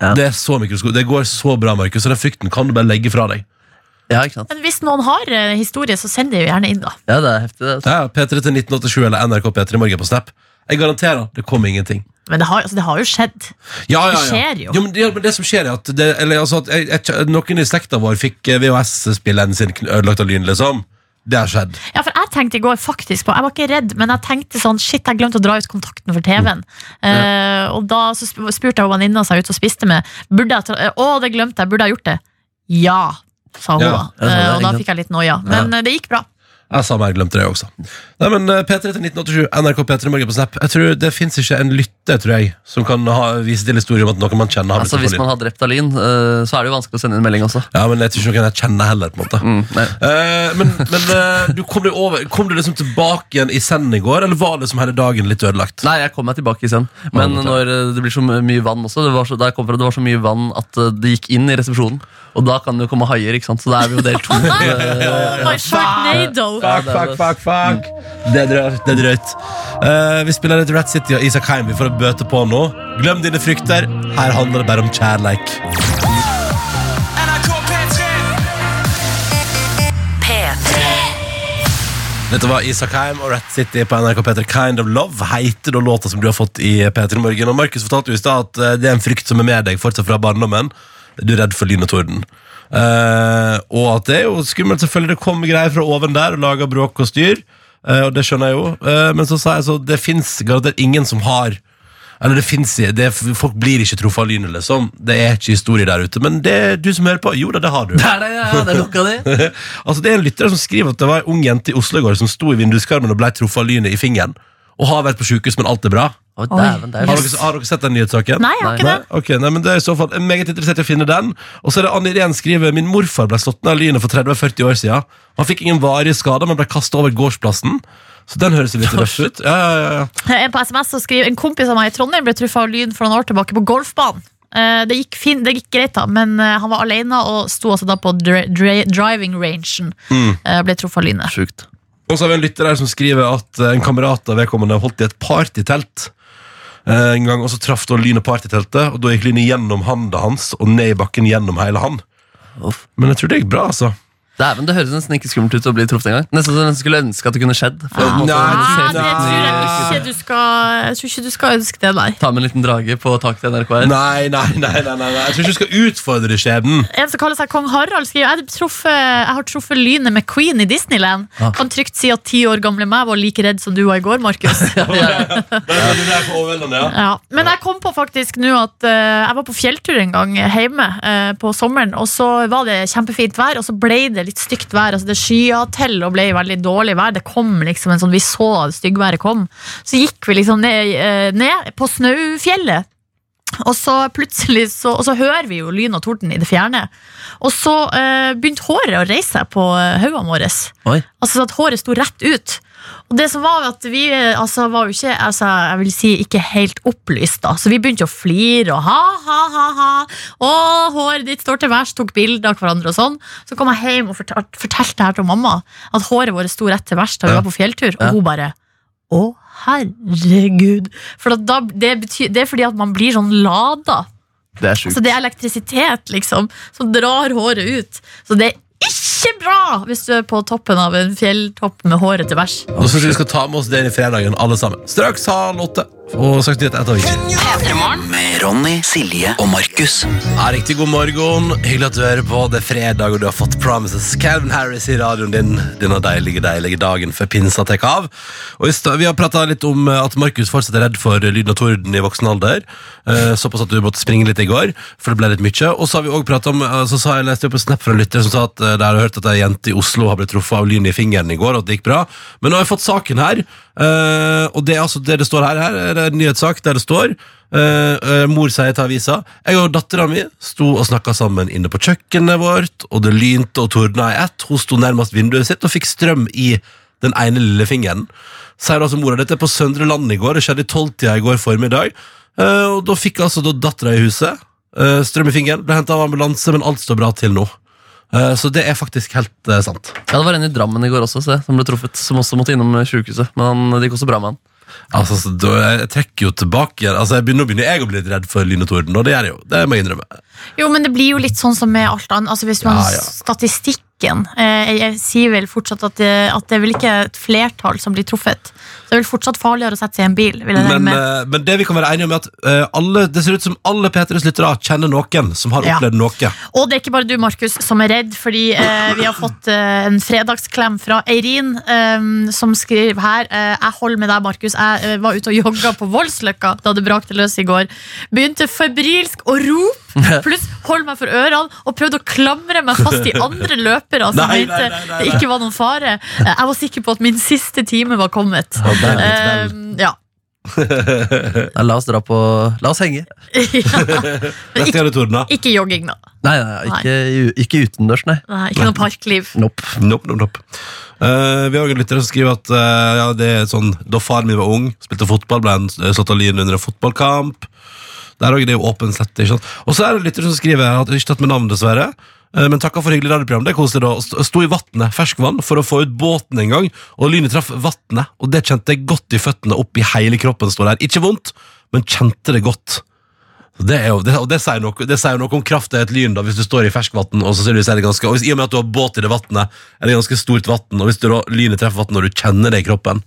Ja.
Det er så mikroskopisk Det går så bra, Markus, så den frykten kan du bare legge fra deg.
Ja, ikke sant?
Men hvis noen har eh, historie, så send det jo gjerne inn, da.
Ja, det er heftig. det, Altså.
Ja, P3 til 1987 eller NRK P3 Morgen på Snap. Jeg garanterer, det kommer ingenting.
Men det har, altså, det har jo skjedd.
Ja, ja, ja.
Det skjer jo.
men, det, men det som skjer er at, det, eller, altså, at jeg, jeg, Noen i slekta vår fikk eh, VHS-spilleren sin kn- ødelagt av lyn, liksom. Det har skjedd.
Ja, for Jeg tenkte i går faktisk på Jeg var ikke redd, men jeg tenkte sånn Shit, jeg glemte å dra ut kontakten for TV-en. Eh, og da så sp- spurte jeg venninna som jeg var ute og spiste med Burde jeg tra Å, det glemte jeg. Burde jeg gjort det? Ja, sa hun
Ja,
da.
det
Eh, og da
ikke
fikk jeg litt noia. Men eh, det gikk bra.
Jeg sa meg, glemte det også. Nei, men eh, P3 til 1987, NRK P3 Morgen på Snap. Jeg tror Det fins ikke en lytter, tror jeg, som kan ha, vise til historien om at noen man kjenner har blitt
Altså, Hvis man har drept Alin, lyn, så er det jo vanskelig å sende inn melding også.
Ja, men jeg tror ikke noen jeg kjenner heller, på en måte.
Mm.
Eh, men men eh, du kom, deg over, kom du liksom tilbake igjen i senden i går, eller var det som hele dagen litt ødelagt?
Nei, jeg kom meg tilbake i send. Men når det blir så mye vann også Det var så, der kom fra, det var så mye vann at det gikk inn i resepsjonen. Og da kan det jo komme haier, ikke sant? så da er vi jo del to.
Oi, Sharknado!
fuck, fuck, fuck, fuck. Det er drøyt. Det er drøyt. Eh, vi spiller litt Rat City og Isak Heim. Vi får bøte på nå. Glem dine frykter. Her handler det bare om kjærleik. Dette var Isak Heim og Rat City på NRK P3. Kind of Love heter da låta som du har fått i P3 Morgen. Og Markus fortalte jo i stad at eh, det er en frykt som er med deg fortsatt fra barndommen. Du er redd for lyn og torden. Eh, og at det er jo skummelt, selvfølgelig. Det kommer greier fra oven der og lager bråk og styr. Eh, og det skjønner jeg jo. Eh, men så sa jeg så det fins garantert ingen som har eller det finnes, det, Folk blir ikke truffet av lynet, liksom. Det er ikke historie der ute. Men det du som hører på, jo da, det har du.
Det er det, ja, det er nok av det.
altså Det er en lytter som skriver at det var en ung jente i Oslo i går som sto i vinduskarmen og ble truffet av lynet i fingeren. Og har vært på sykehus, men alt er bra.
Å, dæven, det er
Har dere, har dere sett den nyhetssaken?
Nei, jeg har ikke
Nei?
det.
Ok, nei, men det er i så fall jeg er meget interessert i å finne den. Og så er det Anne Irén skriver Min morfar ble slått ned av lynet for 30-40 år siden. Han fikk ingen varige skader, men ble kastet over gårdsplassen. Så den høres jo litt røff ut. Ja, ja, ja, ja.
En på SMS så skriver En kompis av meg i Trondheim ble truffet av lyn for noen år tilbake på golfbanen. Eh, Det gikk, fin, det gikk greit, da, men eh, han var alene og sto altså da på dri dri driving rangen. Eh, Ble truffet av lynet.
Sjukt.
Og så har vi en lytter her som skriver at eh, en kamerat av vedkommende holdt i et partytelt. Eh, En gang, og så traff da lynet partyteltet, og da gikk lynet gjennom handa hans og ned i bakken gjennom hele han. Men jeg tror det gikk bra, altså.
Dæven, Det høres nesten ikke skummelt ut å bli truffet engang. Nesten som jeg skulle ønske at det kunne skjedd. For ah,
Nei,
Nei, det tror jeg ikke du skal Jeg tror ikke du skal ønske det, nei.
Ta med en liten drage på taket til NRK her.
Nei, nei, nei, nei, nei. Jeg tror ikke du skal utfordre skjebnen.
En som kaller seg Kong Harald, skriver jeg, truffet, jeg har truffet lynet med Queen i Disneyland.
Ah.
Kan trygt si at ti år gamle meg var like redd som du var i går, Markus. Ja. Men jeg kom på faktisk nå at uh, jeg var på fjelltur en gang hjemme uh, på sommeren, og så var det kjempefint vær, og så ble det litt stygt vær. Altså det skya til og ble veldig dårlig vær. Det kom liksom en sånn, Vi så at styggværet kom. Så gikk vi liksom ned, eh, ned på Snaufjellet. Og så plutselig så, og så hører vi jo lyn og torden i det fjerne. Og så eh, begynte håret å reise seg på hodene våre. Altså at håret sto rett ut. Og det som var at vi altså, var jo ikke altså, jeg vil si, ikke helt opplyst, da. Så vi begynte å flire og ha, ha, ha, ha. Å, håret ditt står til værs, tok bilder av hverandre og sånn. Så kom jeg hjem og fortalte, fortalte det her til mamma, at håret vårt sto rett til værs da vi var på fjelltur. Og hun bare Å, herregud. For da, det, betyr, det er fordi at man blir sånn lada.
Det er sjukt.
Så det er elektrisitet liksom som drar håret ut. Så det er ikke bra hvis du er på toppen av en fjelltopp med håret til værs.
Nå så jeg vi skal ta med oss det i fredagen, alle sammen. Straks halv åtte. Og sagt nyhet etter hvert
Med Ronny, Silje og Markus.
Ja, riktig god morgen. Hyggelig at du hører på. Det er fredag, og du har fått Promises. Calvin Harris i radioen din denne deilige, deilige dagen før pinsa tar av. Og Vi har prata litt om eh, at Markus fortsatt er redd for lyden av torden i voksen alder. Eh, Såpass at du måtte springe litt i går, for det ble litt mye. Og så har vi også pratet om eh, Så sa jeg leste opp en Snap fra en lytter som sa at de har hørt at ei jente i Oslo har blitt truffet av lyn i fingeren i går, og at det gikk bra. Men nå har jeg fått saken her, eh, og det er altså det det står her. Her er det en nyhetssak der det står Uh, uh, mor sier til avisa Jeg og dattera mi sto og snakka sammen inne på kjøkkenet vårt, og det lynte og tordna i ett. Hun sto nærmest vinduet sitt og fikk strøm i den ene lille fingeren. Sier altså mora dette på Søndre Land i går. Det skjedde i tolvtida i går formiddag. Uh, og da fikk altså da dattera i huset uh, strøm i fingeren. Ble henta av ambulanse, men alt står bra til nå. Så det er faktisk helt sant.
Ja, Det var en i Drammen i går også, se, som ble truffet, som også måtte innom sykehuset. Men det gikk også bra med han.
Altså, så da, jeg trekker jo tilbake. Altså, jeg begynner, nå begynner jeg å bli litt redd for lyn og torden, og det gjør jeg jo. Det må jeg innrømme.
Jo, men det blir jo litt sånn som med alt annet. Altså, hvis man
Ja, ja.
Statistikken eh, jeg, jeg sier vel fortsatt at det, at det er vel ikke et flertall som blir truffet. Så det er vel fortsatt farligere å sette seg i en bil.
Men, eh, men det vi kan være enige om er at eh, alle, det ser ut som alle P3s lyttere kjenner noen som har
Ja.
opplevd noe.
Og det er ikke bare du, Markus, som er redd, fordi eh, vi har fått eh, en fredagsklem fra Eirin, eh, som skriver her Jeg holder med deg, Markus. Jeg var ute og jogga på Voldsløkka da det brakte løs i går. Begynte febrilsk å rope, pluss holdt meg for ørene, og prøvde å klamre meg fast i andre løpere som
Nei, nei,
mente
nei, nei,
det ikke var noen fare. Jeg var sikker på at min siste time var kommet.
det er
Eh, ja.
Ja, la oss dra på La oss henge.
ja. ikke.
Ikke jogging, da.
Nei, nei, ikke, ikke utendørs, nei.
Nei, ikke noe parkliv.
Nope.
Nope, nope, nope. Uh, vi har en lytter som skriver at uh, ja, det er sånn, da faren min var ung, spilte fotball, ble han eh, slått av lyn under en fotballkamp. Der det er jo åpen slett, ikke sant? Og så er det lytter som skriver, har ikke tatt med navn dessverre, Eh, Men takka for hyggelig radioprogram. Det er koselig da. St- Sto i vannet, ferskvann, for å få ut båten en gang, og lynet traff vannet, og det kjente jeg godt i føttene, opp i hele kroppen, står der. Ikke vondt, men kjente det godt. Det er jo, det, og det sier, noe, det sier noe om krafta i et lyn, da, hvis du står i ferskvann, og så sannsynligvis er det ganske, og hvis, i og med at du har båt i det vannet, er det ganske stort vann, og hvis du da, lynet treffer vannet og du kjenner det i kroppen,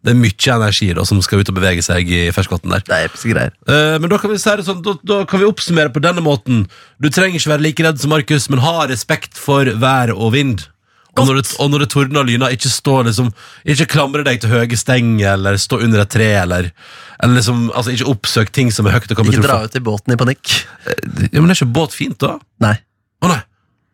det er mye energi da, som skal ut og bevege seg i ferskvann der.
Det er greier.
Uh, men da kan vi si det sånn, da, da kan vi oppsummere på denne måten. Du trenger ikke være like redd som Markus, men ha respekt for vær og vind. Og når, det, og når det tordner og lyner, ikke stå liksom Ikke klamre deg til høye stenger eller stå under et tre, eller, eller liksom, altså ikke oppsøk ting som er høyt Ikke
Ikke dra ut i båten i panikk.
Ja, men er ikke båt fint, da?
Nei.
Å nei.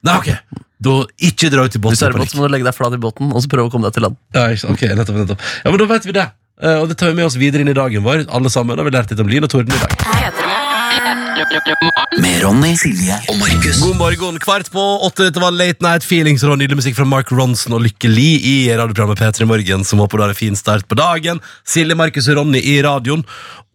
Nei, ok. Da ikke dra ut i
Hvis du er i båt, så må du legge deg flat i båten og så prøve å komme deg til land.
Ja, ikke ok, nettopp, nettopp. Ja, men da vet vi det. Eh, og det tar vi med oss videre inn i dagen vår. Alle sammen har vi lært litt om lyn og torden i dag.
Med Ronny, Silje og Markus.
God morgen, kvart på åtte. Dette var Late Night Feelings og nydelig musikk fra Mark Ronson og Lykke Li i radioprogrammet P3 Morgen, som håper du har en fin start på dagen. Silje, Markus og Ronny i radioen.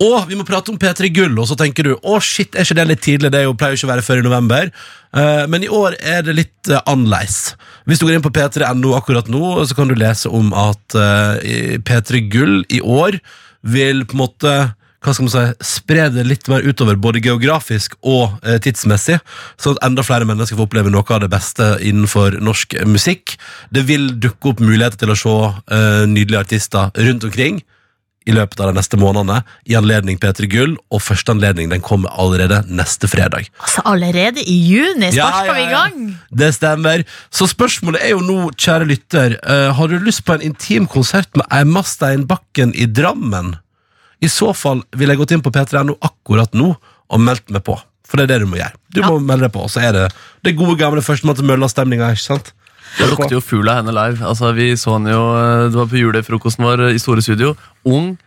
Og vi må prate om P3 Gull, og så tenker du å shit, er ikke det litt tidlig? Det er pleier jo ikke å være før i november. Eh, men i år er det litt uh, annerledes. Hvis du går inn på p3.no akkurat nå, så kan du lese om at eh, P3 Gull i år vil på en måte hva skal man si, spre det litt mer utover, både geografisk og eh, tidsmessig, sånn at enda flere mennesker får oppleve noe av det beste innenfor norsk musikk. Det vil dukke opp muligheter til å se eh, nydelige artister rundt omkring i løpet av de neste månedene, i anledning P3 Gull, og første anledning den kommer allerede neste fredag.
Altså, allerede i juni
Ja,
ja,
ja,
vi i gang.
Det stemmer. Så spørsmålet er jo nå, kjære lytter, eh, har du lyst på en intim konsert med Emma Steinbakken i Drammen? I så fall vil jeg gått inn på P3.no akkurat nå og meldt meg på. For det er det du må gjøre. Du
Ja.
må melde deg på, så er det det gode gamle førstemann til mølla-stemninga. ikke sant?
Det lukter jo fugl av henne live. Altså, vi så henne jo, eh, Det var på julefrokosten vår i Store Studio. Ung,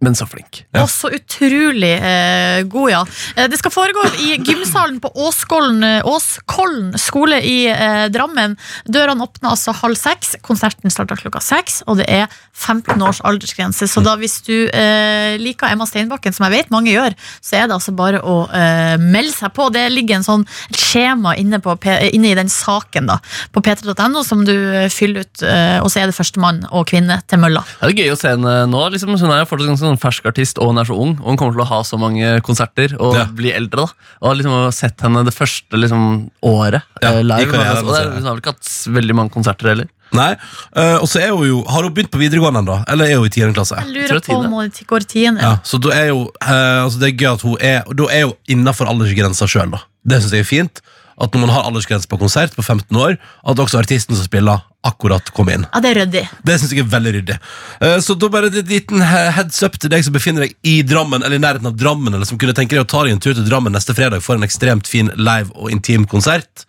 men så flink.
Ja.
Og så utrolig eh, god, ja. Eh, Det skal foregå i gymsalen på Åskollen, eh, Åskollen skole i eh, Drammen. Dørene åpner altså halv seks. Konserten starter klokka seks, og det er 15 års aldersgrense. Så da hvis du eh, liker Emma Steinbakken, som jeg vet mange gjør, så er det altså bare å eh, melde seg på. Det ligger en sånn skjema inne, på, inne i den saken da, på p3.no som du fyller ut, eh, og så er det førstemann og kvinne til mølla.
Det er gøy å se henne nå. Liksom, hun er jo fortsatt ganske sånn fersk artist, og hun er så ung. Og hun kommer til å ha så mange konserter og
Ja.
bli eldre. da Og liksom har sett henne det første liksom, året
Ja,
eh, live.
karrieren,
og det, hun har vel ikke hatt veldig mange konserter heller.
Nei, uh, og så er hun jo Har hun begynt på videregående ennå? Eller er hun i 10. klasse?
Jeg lurer
er
på om hun går tiende.
Ja, så da er jo uh, altså Det er gøy at hun er Da er hun innafor aldersgrensa sjøl, da. Det syns jeg er fint. At når man har aldersgrense på konsert på 15 år, at også artisten som spiller, akkurat kommer inn.
Ja, det er ryddig.
Det syns jeg er veldig ryddig. Uh, Så da bare en liten heads up til deg som befinner deg i Drammen, eller i nærheten av Drammen, eller som kunne tenke deg å ta deg en tur til Drammen neste fredag for en ekstremt fin live og intim konsert.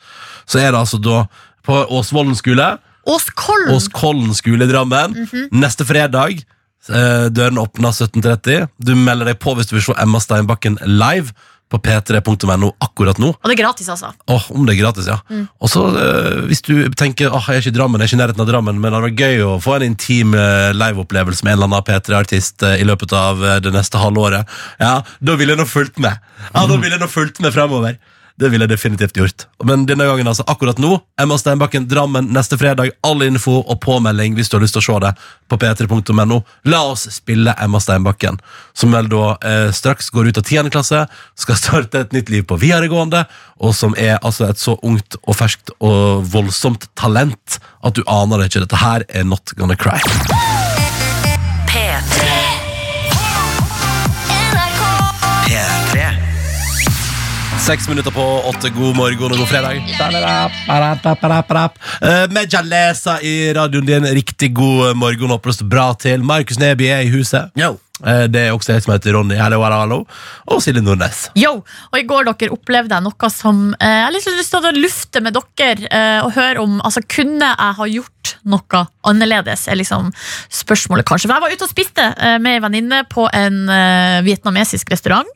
Så er det altså da på Åsvollen skole,
Åskollen.
Åskollen skole i Drammen, neste fredag. Eh, Dørene åpner 17.30. Du melder deg på hvis du vil se Emma Steinbakken live på p3.no akkurat nå.
Og det er gratis, altså.
Åh, om det er gratis, ja. Og så eh, hvis du tenker åh, jeg er ikke i Drammen, jeg er ikke i nærheten av Drammen, men det hadde vært gøy å få en intim eh, liveopplevelse med en eller annen P3-artist eh, i løpet av eh, det neste halvåret, ja, da ville jeg nå fulgt med. Ja, da ville jeg nå fulgt med fremover. Det ville jeg definitivt gjort. Men denne gangen, altså, akkurat nå, Emma Steinbakken, Drammen, neste fredag. All info og påmelding hvis du har lyst til å se det på p3.no. La oss spille Emma Steinbakken, som vel da eh, straks går ut av 10. klasse, skal starte et nytt liv på videregående, og som er altså et så ungt og ferskt og voldsomt talent at du aner det ikke. Dette her er Not Gonna Cry. Seks minutter på åtte. God morgen og god fredag. Med Meja Lesa i radioen din. Riktig god morgen. Håper det bra til. Markus Neby er i huset. Yo. Det er også jeg som heter Ronny. Hallo, hallo, hallo. Og Silje Nordnes.
Yo, og I går dere opplevde jeg noe som Jeg har lyst til å lufte med dere og høre om altså, Kunne jeg ha gjort noe annerledes? er liksom spørsmålet kanskje. For Jeg var ute og spiste eh, med ei venninne på en eh, vietnamesisk restaurant.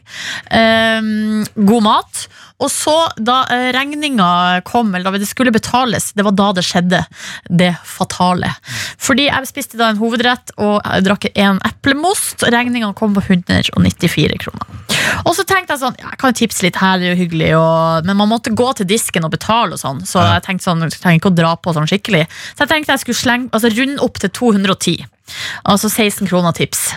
Eh, god mat. Og så, da uh, regninga kom, eller da det skulle betales, det var da det skjedde. Det fatale. Fordi jeg spiste da en hovedrett og jeg drakk en eplemost. Regninga kom på 194 kroner. Og så tenkte jeg sånn, jeg kan tipse litt her, det er jo hyggelig, og, men man måtte gå til disken og betale og sånn, så jeg tenkte sånn, jeg trenger ikke å dra på sånn skikkelig. Så jeg tenkte jeg skulle slenge, altså runde opp til 210. Altså 16 kroner tips.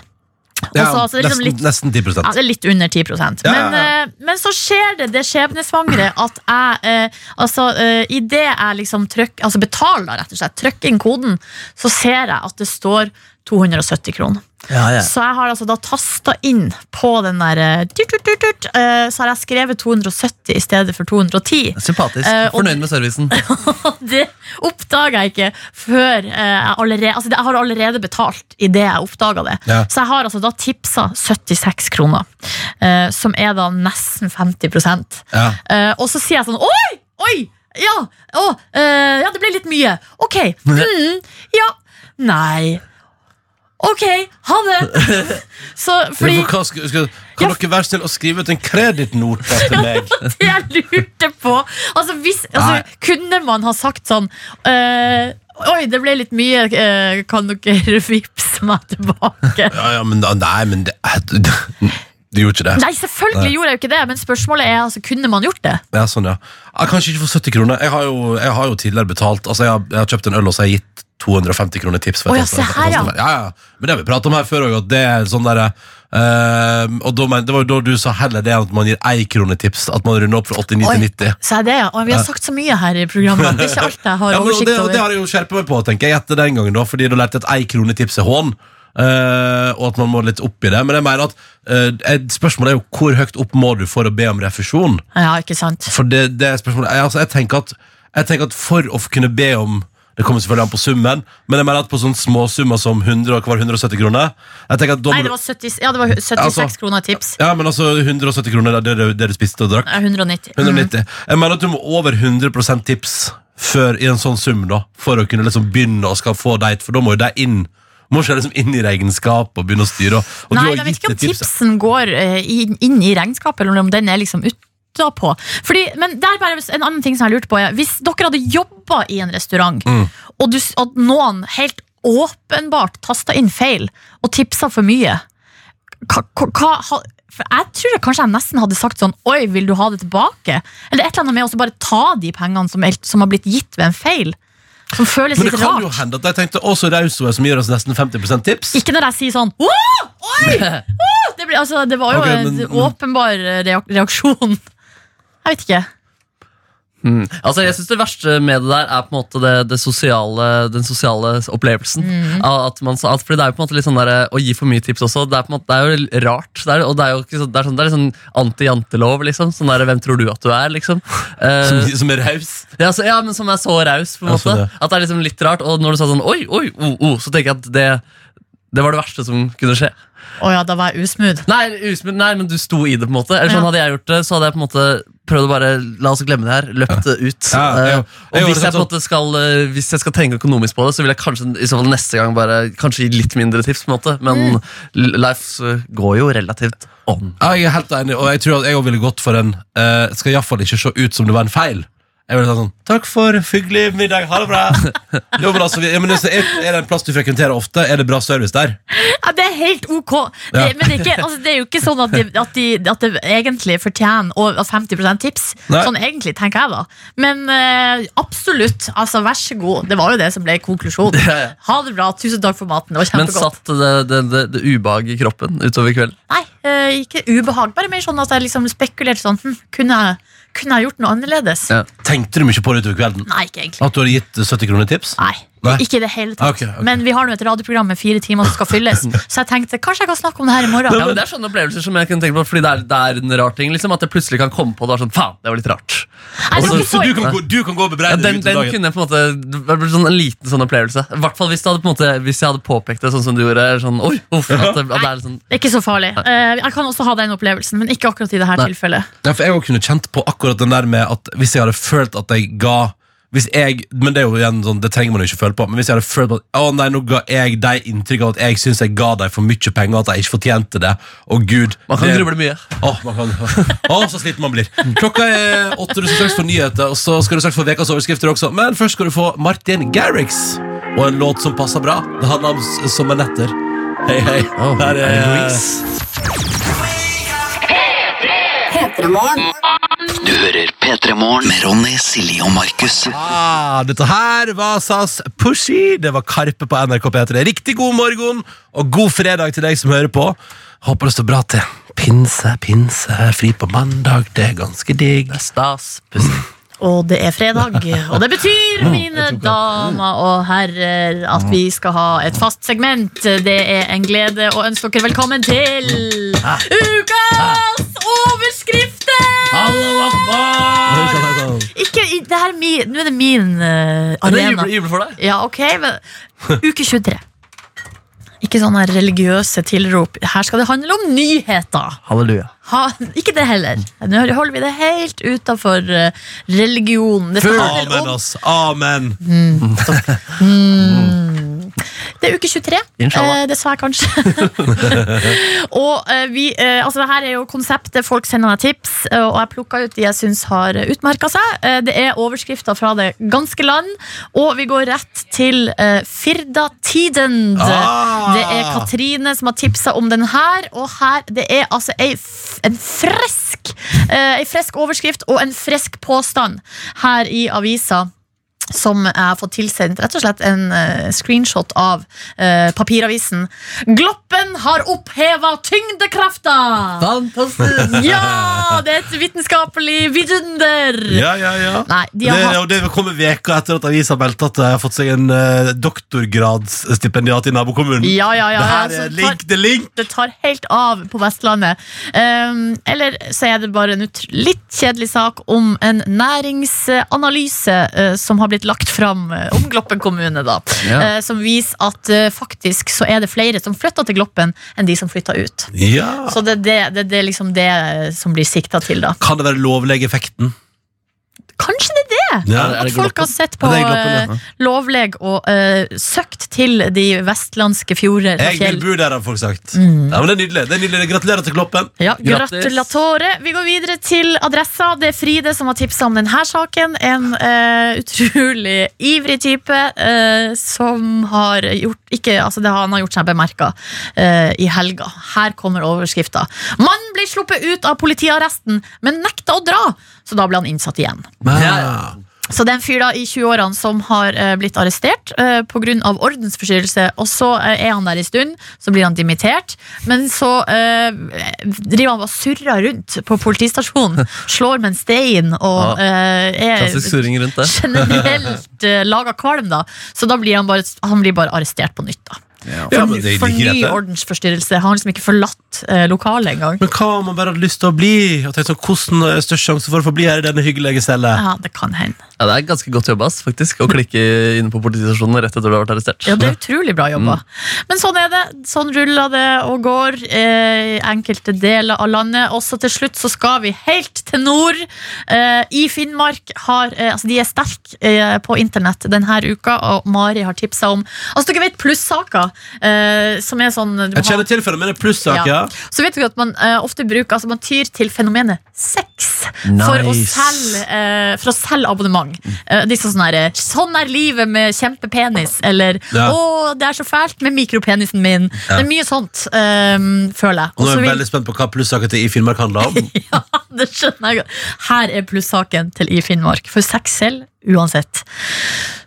Ja,
så, altså, det liksom
nesten,
litt,
nesten 10
ja, det er litt under 10
Ja,
men,
ja,
eh, men så skjer det det skjebnesvangre at jeg eh, Altså, uh, idet jeg liksom trykk, Altså betaler, rett og slett, trykker inn koden, så ser jeg at det står 270 kroner.
Ja, ja.
Så jeg har altså da tasta inn på den der eh, tut, tut, tut, eh, Så har jeg skrevet 270 i stedet for 210.
Sympatisk.
Uh,
Fornøyd med servicen.
Det oppdaga jeg ikke før jeg allerede Altså, jeg har allerede betalt idet jeg oppdaga det.
Ja.
Så jeg har altså da tipsa 76 kroner, som er da nesten 50
Ja.
Eh, Og så sier jeg sånn Oi! Oi! Ja! Å, ja, det ble litt mye. Ok. Mm, ja. Nei. Ok, ha det! Så fordi
hva skal, skal, kan
Ja.
dere være snill å skrive ut en kredittnote til meg?
det jeg lurte på Altså, hvis, altså Kunne man ha sagt sånn eh, Oi, det ble litt mye, eh, kan dere vippse meg tilbake?
Ja, ja, men da- Nei, men det, du gjorde ikke det.
Nei, selvfølgelig gjorde jeg jo ikke det, men spørsmålet er altså, kunne man gjort det?
Ja, sånn, ja. Jeg Kanskje ikke for 70 kroner. Jeg har jo, jeg har jo tidligere betalt Altså, jeg har, jeg har kjøpt en øl, og så har jeg gitt 250 kroner tips. for oh,
ja, se her, ja.
ja, ja. Men det har vi pratet om her før òg, at det er sånn derre Uh, og da, men, Det var jo da du sa heller det at man gir ei krone tips. At man runder opp fra 89
Oi.
til 90.
Så er det, ja. Og vi har sagt så mye her i programmet. Det er ikke alt jeg har
Ja, men, og
oversikt
det, det har jeg jo skjerpet meg på, tenker jeg, etter den gangen, da, fordi da lærte jeg at ei krone tips er hån. Eh, og at man må litt opp i det. Men jeg mener at eh, et- spørsmålet er jo hvor høyt opp må du for å be om refusjon?
Ja, ikke sant.
For det, det er spørsmålet jeg, altså, jeg, tenker at, jeg tenker at for å kunne be om Det kommer selvfølgelig an på summen, men jeg mener at på sånne småsummer som 100, og hver 170 kroner
Nei, det var, 70, ja, det var 76
Altså-
kroner tips.
Ja, men altså 170 kroner det det, det du spiste og drakk.
190.
190. Mm. Jeg mener at du må over 100% tips før i en sånn sum da for å kunne liksom begynne å skal få date, for da må jo de inn må ikke liksom inn i regnskap og begynne å styre. Og, og du
Nei,
har
jeg vet ikke om tipsen går eh, inn, i regnskapet, eller om den er liksom utapå. Fordi, men det er bare en annen ting som jeg lurte på. Hvis dere hadde jobba i en restaurant,
Mm.
og du, at noen helt åpenbart tasta inn feil og tipsa for mye hva, hva, for Jeg tror jeg kanskje jeg nesten hadde sagt sånn Oi, vil du ha det tilbake? Eller et eller annet med å bare ta de pengene som, er- som har blitt gitt ved en feil. Som føles
Men det kan jo
rart.
hende at jeg tenkte å, så raus hun er som gir oss nesten 50% tips.
Ikke når jeg sier sånn «Åh! Oi! Åh!» Det, blir, altså, det var jo
Ok,
en
men-
åpenbar reak reaksjon. Jeg vet ikke.
Mm. Altså, jeg synes Det verste med det der er på en måte det, det sosiale, den sosiale opplevelsen.
Mm.
At man, at, fordi Det er jo på en måte litt sånn der, å gi for mye tips også. Det er, på en måte, det er jo rart. Det er, og det er jo ikke så, det er sånn, det er litt sånn anti-jantelov. Liksom. Sånn der, Hvem tror du at du er? liksom Eh,
Som, som er raus.
ja, så, ja, men Som er så raus. på en måte
sånn, ja.
At det er liksom litt rart. Og når du sa sånn oi, oi, oh, oh, så tenker jeg at det, det var det verste som kunne skje.
Å ja, da var jeg usmooth.
Nei, usmooth, nei, men du sto i det. på en måte Eller sånn
Ja.
Hadde jeg gjort det, så hadde jeg på en måte prøvd å bare la oss glemme det her. Løpt det ut.
Ja, jeg-
Eh,
jeg
og hvis jeg, på en måte skal, eh, hvis jeg skal tenke økonomisk på det, så vil jeg kanskje i så fall neste gang bare Kanskje gi litt mindre tips. på en måte Men mm. life eh, går jo relativt on.
Ja, jeg er helt enig, og jeg tror at jeg også ville gått for en uh, Skal iallfall ikke se ut som det var en feil. Jeg ville sagt sånn Takk for hyggelig middag, ha det bra. jo, men altså, vi, ja, men altså, er, er det en plass du frekventerer ofte? Er det bra service der?
Ja, det er helt ok. Det,
Ja.
Men det er, ikke, altså, det er jo ikke sånn at, de, at, de, at det egentlig fortjener over 50% tips.
Nei.
Sånn egentlig, tenker jeg da. Men eh, absolutt. Altså, vær så god. Det var jo det som ble konklusjonen.
Ja, ja.
Ha det bra. Tusen takk for maten. Det var
Men
kjempegodt.
satt det, det, det, det ubehag i kroppen utover kvelden?
Nei, eh, ikke ubehag. Bare mer sånn at jeg liksom spekulerte sånn hm, kunne, jeg, kunne jeg gjort noe annerledes?
Ja.
Tenkte du mye på det utover kvelden?
Nei, ikke egentlig.
At du hadde gitt 70 kroner tips?
Nei,
Nei?
ikke i det hele tatt.
Okay, okay.
Men vi har nå et radioprogram med fire timer som skal fylles, så jeg tenkte kanskje jeg kan snakke om det her i morgen.
Ja, men Det er sånne opplevelser som jeg kunne tenke på Fordi det er, det er en rar ting. Liksom, at det plutselig kan komme på det og sånn, faen, det var litt rart.
Nei, det
Så, så du, kan gå, du kan gå og
Ja, den, den
dagen?
kunne jeg på en måte Det ble sånn en liten sånn opplevelse. I hvert fall hvis, det hadde, på en måte, hvis jeg hadde påpekt det sånn som du gjorde. eller Sånn, oi, uff, at det, at det er sånn,
Det er ikke så farlig. Eh, jeg kan også ha den opplevelsen, men ikke akkurat i det
Nei.
tilfellet.
Ja, for jeg også kunne kjent på akkurat den der med at hvis jeg hadde følt at jeg ga hvis jeg, men det er jo igjen sånn, det trenger man jo ikke føle på Men hvis jeg hadde følt på at Å nei, nå ga jeg deg inntrykk av at jeg syns jeg ga deg for mye penger, at jeg ikke fortjente det. og gud
Man kan
det,
gruble mye.
Å, man kan, å, så sliten man blir. Klokka er åtte, du skal straks få nyheter, og så skal du straks få ukas overskrifter også. Men først skal du få Martin Garrix og en låt som passer bra. Det handler om sommernetter. Hei, hei.
Oh,
Her
er Louise
er
Grease?
Du hører P3 Morgen med Ronny, Silje og Markus.
Ah, dette her var SAS Pushy. Det var Karpe på NRK P3. Riktig god morgen og god fredag til deg som hører på. Håper det står bra til. Pinse, pinse, fri på mandag. Det er ganske digg.
Det er Stas. Pussy.
Og det er fredag, og det betyr, mine damer og herrer, at vi skal ha et fast segment. Det er en glede å ønske dere velkommen til ukas overskrifter! Ikke, det her er min, nå er det min arena.
Er det
arena.
jubel, jubel for deg?
Ja, ok, men Uke 23. Ikke sånne religiøse tilrop. Her skal det handle om nyheter.
Halleluja.
Ha, ikke det heller. Nå holder vi det helt utafor religionen Amen oss,
Amen,
Mm.
ass.
Det er uke 23.
Inshallah.
Eh, jeg kanskje. og eh, vi, eh, altså det her er jo konseptet. Folk sender meg tips, eh, og jeg plukka ut de jeg syns har utmerka seg. Det er overskrifter fra det ganske land, og vi går rett til Firda Tidend.
Ah!
Det er Katrine som har tipsa om den her, og her det er altså ei, en fresk Ei fresk overskrift og en fresk påstand her i avisa som jeg har fått tilsendt rett og slett en uh, screenshot av uh, papiravisen. Gloppen har oppheva tyngdekrafta!
Fantastisk!
Ja! Det er et vitenskapelig vidunder!
Ja, ja, ja.
Nei, de
Det,
hatt
og det kommer veka etter at avisa meldte at de har fått seg en uh, doktorgradsstipendiat i nabokommunen.
Ja, ja, ja.
det her
altså,
er link
tar-
til link.
det tar helt av på Vestlandet. Um, eller så er det bare en litt kjedelig sak om en næringsanalyse uh, som har blitt lagt fram eh, om Gloppen kommune. Da,
Ja.
Eh, som viser at eh, faktisk så er det flere som flytter til Gloppen enn de som flytter ut.
Ja.
Så det er det, det, det liksom det som blir sikta til, da.
Kan det være lovlegeeffekten?
Kanskje!
Ja.
At folk har sett på
Gloppen, ja.
eh, lovleg og uh, søkt til de vestlandske fjorder
Jeg vil bo der, har folk sagt.
Mm.
Ja, men det er nydelig. Det er nydelig. Gratulerer til Kloppen.
Ja, Gratulatore. Vi går videre til adressa. Det er Fride som har tipsa om denne saken. En uh, utrolig ivrig type uh, som har gjort ikke, altså det, Han har gjort seg bemerka eh, i helga. Her kommer overskrifta. Mann blir sluppet ut av politiarresten, men nekta å dra, så da ble han innsatt igjen.
Ja.
Så det er en fyr da i 20-årene som har uh, blitt arrestert uh, pga. ordensforstyrrelse. Og så uh, er han der en stund, så blir han dimittert. Men så uh, driver han bare og surrer rundt på politistasjonen. Slår med en stein og uh, er generelt uh, laga kvalm, da. Så da blir han bare, han blir bare arrestert på nytt, da.
Ja,
For, ny ordensforstyrrelse. Han har liksom ikke forlatt eh, lokalet engang.
Men hva om man bare hadde lyst til å bli? Og tenkt sånn, Hvordan er størst sjanse for å få bli her i denne hyggelige cella?
Ja, det kan hende.
Ja, det er ganske godt jobba faktisk, å klikke inne på politistasjonen rett etter du har vært arrestert.
Ja, det er utrolig bra jobba. Men sånn er det. Sånn ruller det og går eh, i enkelte deler av landet. Også til slutt så skal vi helt til nord. Eh, I Finnmark har eh, Altså, de er sterke eh, på internett denne uka, og Mari har tipsa om Altså, dere vet plussaker, eh, som er sånn
Jeg kjenner til fenomenet plussak,
ja. Så vet du at man uh, ofte bruker Altså man tyr til fenomenet sex for, å selge, uh, for å selge abonnement. Eh, disse sånne her, Sånn er livet med kjempepenis. Eller
Ja.
'Å, det er så fælt med mikropenisen min'. Det er mye sånt, føler jeg.
Og nå er jeg
vil-
veldig spent på hva plussaken til i Finnmark handler om.
ja, det skjønner jeg godt. Her er plussaken til i Finnmark. For sex selv, uansett.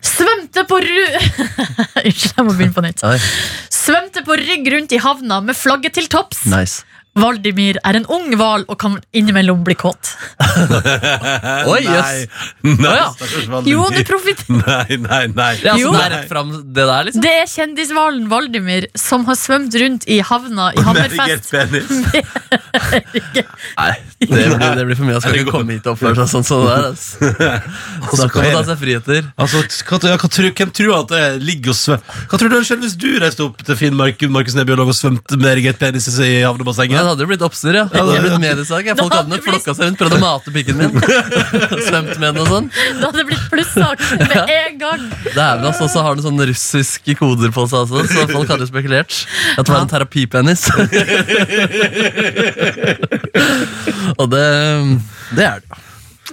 Svømte på ru... Unnskyld, jeg må begynne på nytt. Svømte på rygg rundt i havna med flagget til topps.
nice.
Valdimir er en ung hval og kan innimellom bli kåt.
Oi, jøss.
nei,
nei, ja.
stakkars Valdimir.
Jo, det, profit
Nei, nei, nei.
Ja,
Jo.
så det er rett fram det der, liksom?
det er kjendishvalen Valdimir som har svømt rundt i havna i
Med erigert
Hammerfest.
penis.
Nei, Det blir, det blir for mye. Han skal ikke komme hit og oppføre seg sånn som det der. ass. Snakk om å ta seg friheter.
Altså, hva, ja, hva tror, hvem tror at det ligger og svømmer? Hva tror du hadde skjedd hvis du reiste opp til Finnmark Markus Neby og lå og svømte med Erigert penis i havnebassenget?
Det hadde blitt oppstyr, ja. Det hadde blitt mediesak. ja. Folk hadde nok flokka seg rundt, prøvd å mate pikken min. Svømt med den og sånn.
Det hadde blitt plussak med en gang.
Dæven, altså, så har den sånne russiske koder på seg altså, så folk hadde jo spekulert. At det var en terapipenis. og det, det er det jo.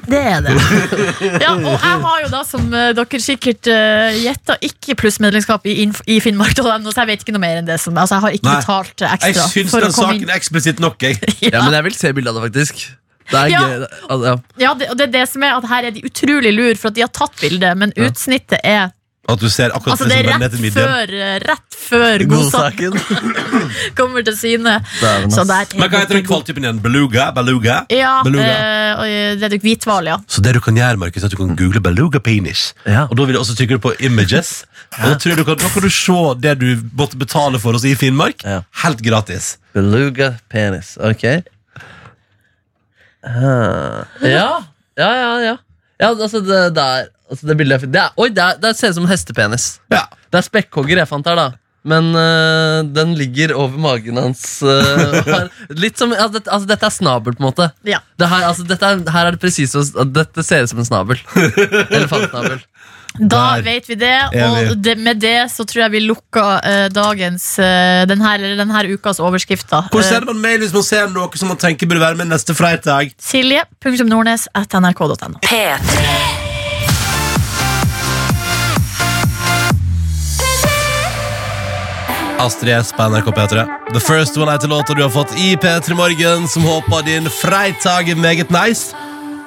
Det er det. Ja, og jeg har jo da, som eh, dere sikkert uh, gjetta, ikke plussmedlemskap i, inf- i Finnmark.no, så jeg vet ikke noe mer enn det. Som, altså, jeg har ikke
Nei.
betalt eh,
Jeg
ekstra
syns
for å
den
komme
saken
inn.
er eksplisitt nok, jeg.
Ja, men jeg vil se bilde av det, faktisk. Det er
Ja.
gøy. det- Altså, ja.
Ja, det, og det er det som er at Her er de utrolig lur, for at de har tatt bildet, men utsnittet er
At du ser akkurat
Altså
det
det
som
er
ned
rett før, eh, rett før godsaken kommer til syne. Så der er
Men hva heter den kvaltypen igjen? Beluga? Beluga?
Ja,
Beluga.
Øh, det er hvithval, ja.
Så det du kan gjøre, Markus, er at du kan google beluga penis.
Ja.
Og da vil du også trykke på images. Og da, du kan, da kan du se det du måtte betale for oss i Finnmark.
Ja.
Helt gratis.
Beluga penis. Ok. Ah. Ja, ja, ja. ja. Ja altså, det, det, er, altså, det bildet jeg det, er, Oi, det, er, det ser ut som en hestepenis.
Ja.
Det er spekkhogger jeg fant her, da. Men øh, den ligger over magen hans. øh, litt som, altså, dette, altså, dette er snabel, på en måte.
ja.
Det her, altså, dette er, her er det presis Dette ser ut som en snabel. Elefantsnabel.
Da
Der
vet vi det,
er
og det, med det så tror jeg vi lukker eh, dagens uh, denne, denne ukas overskrifter.
Hvor
Eh,
sender man mail hvis man ser noe som man tenker burde være med neste fredag?
Silje.nordnes at nrk.no.
P3.
Astrid S på NRK P3. The First One heter låta du har fått i P3 Morgen, som håper din freitag er meget nice.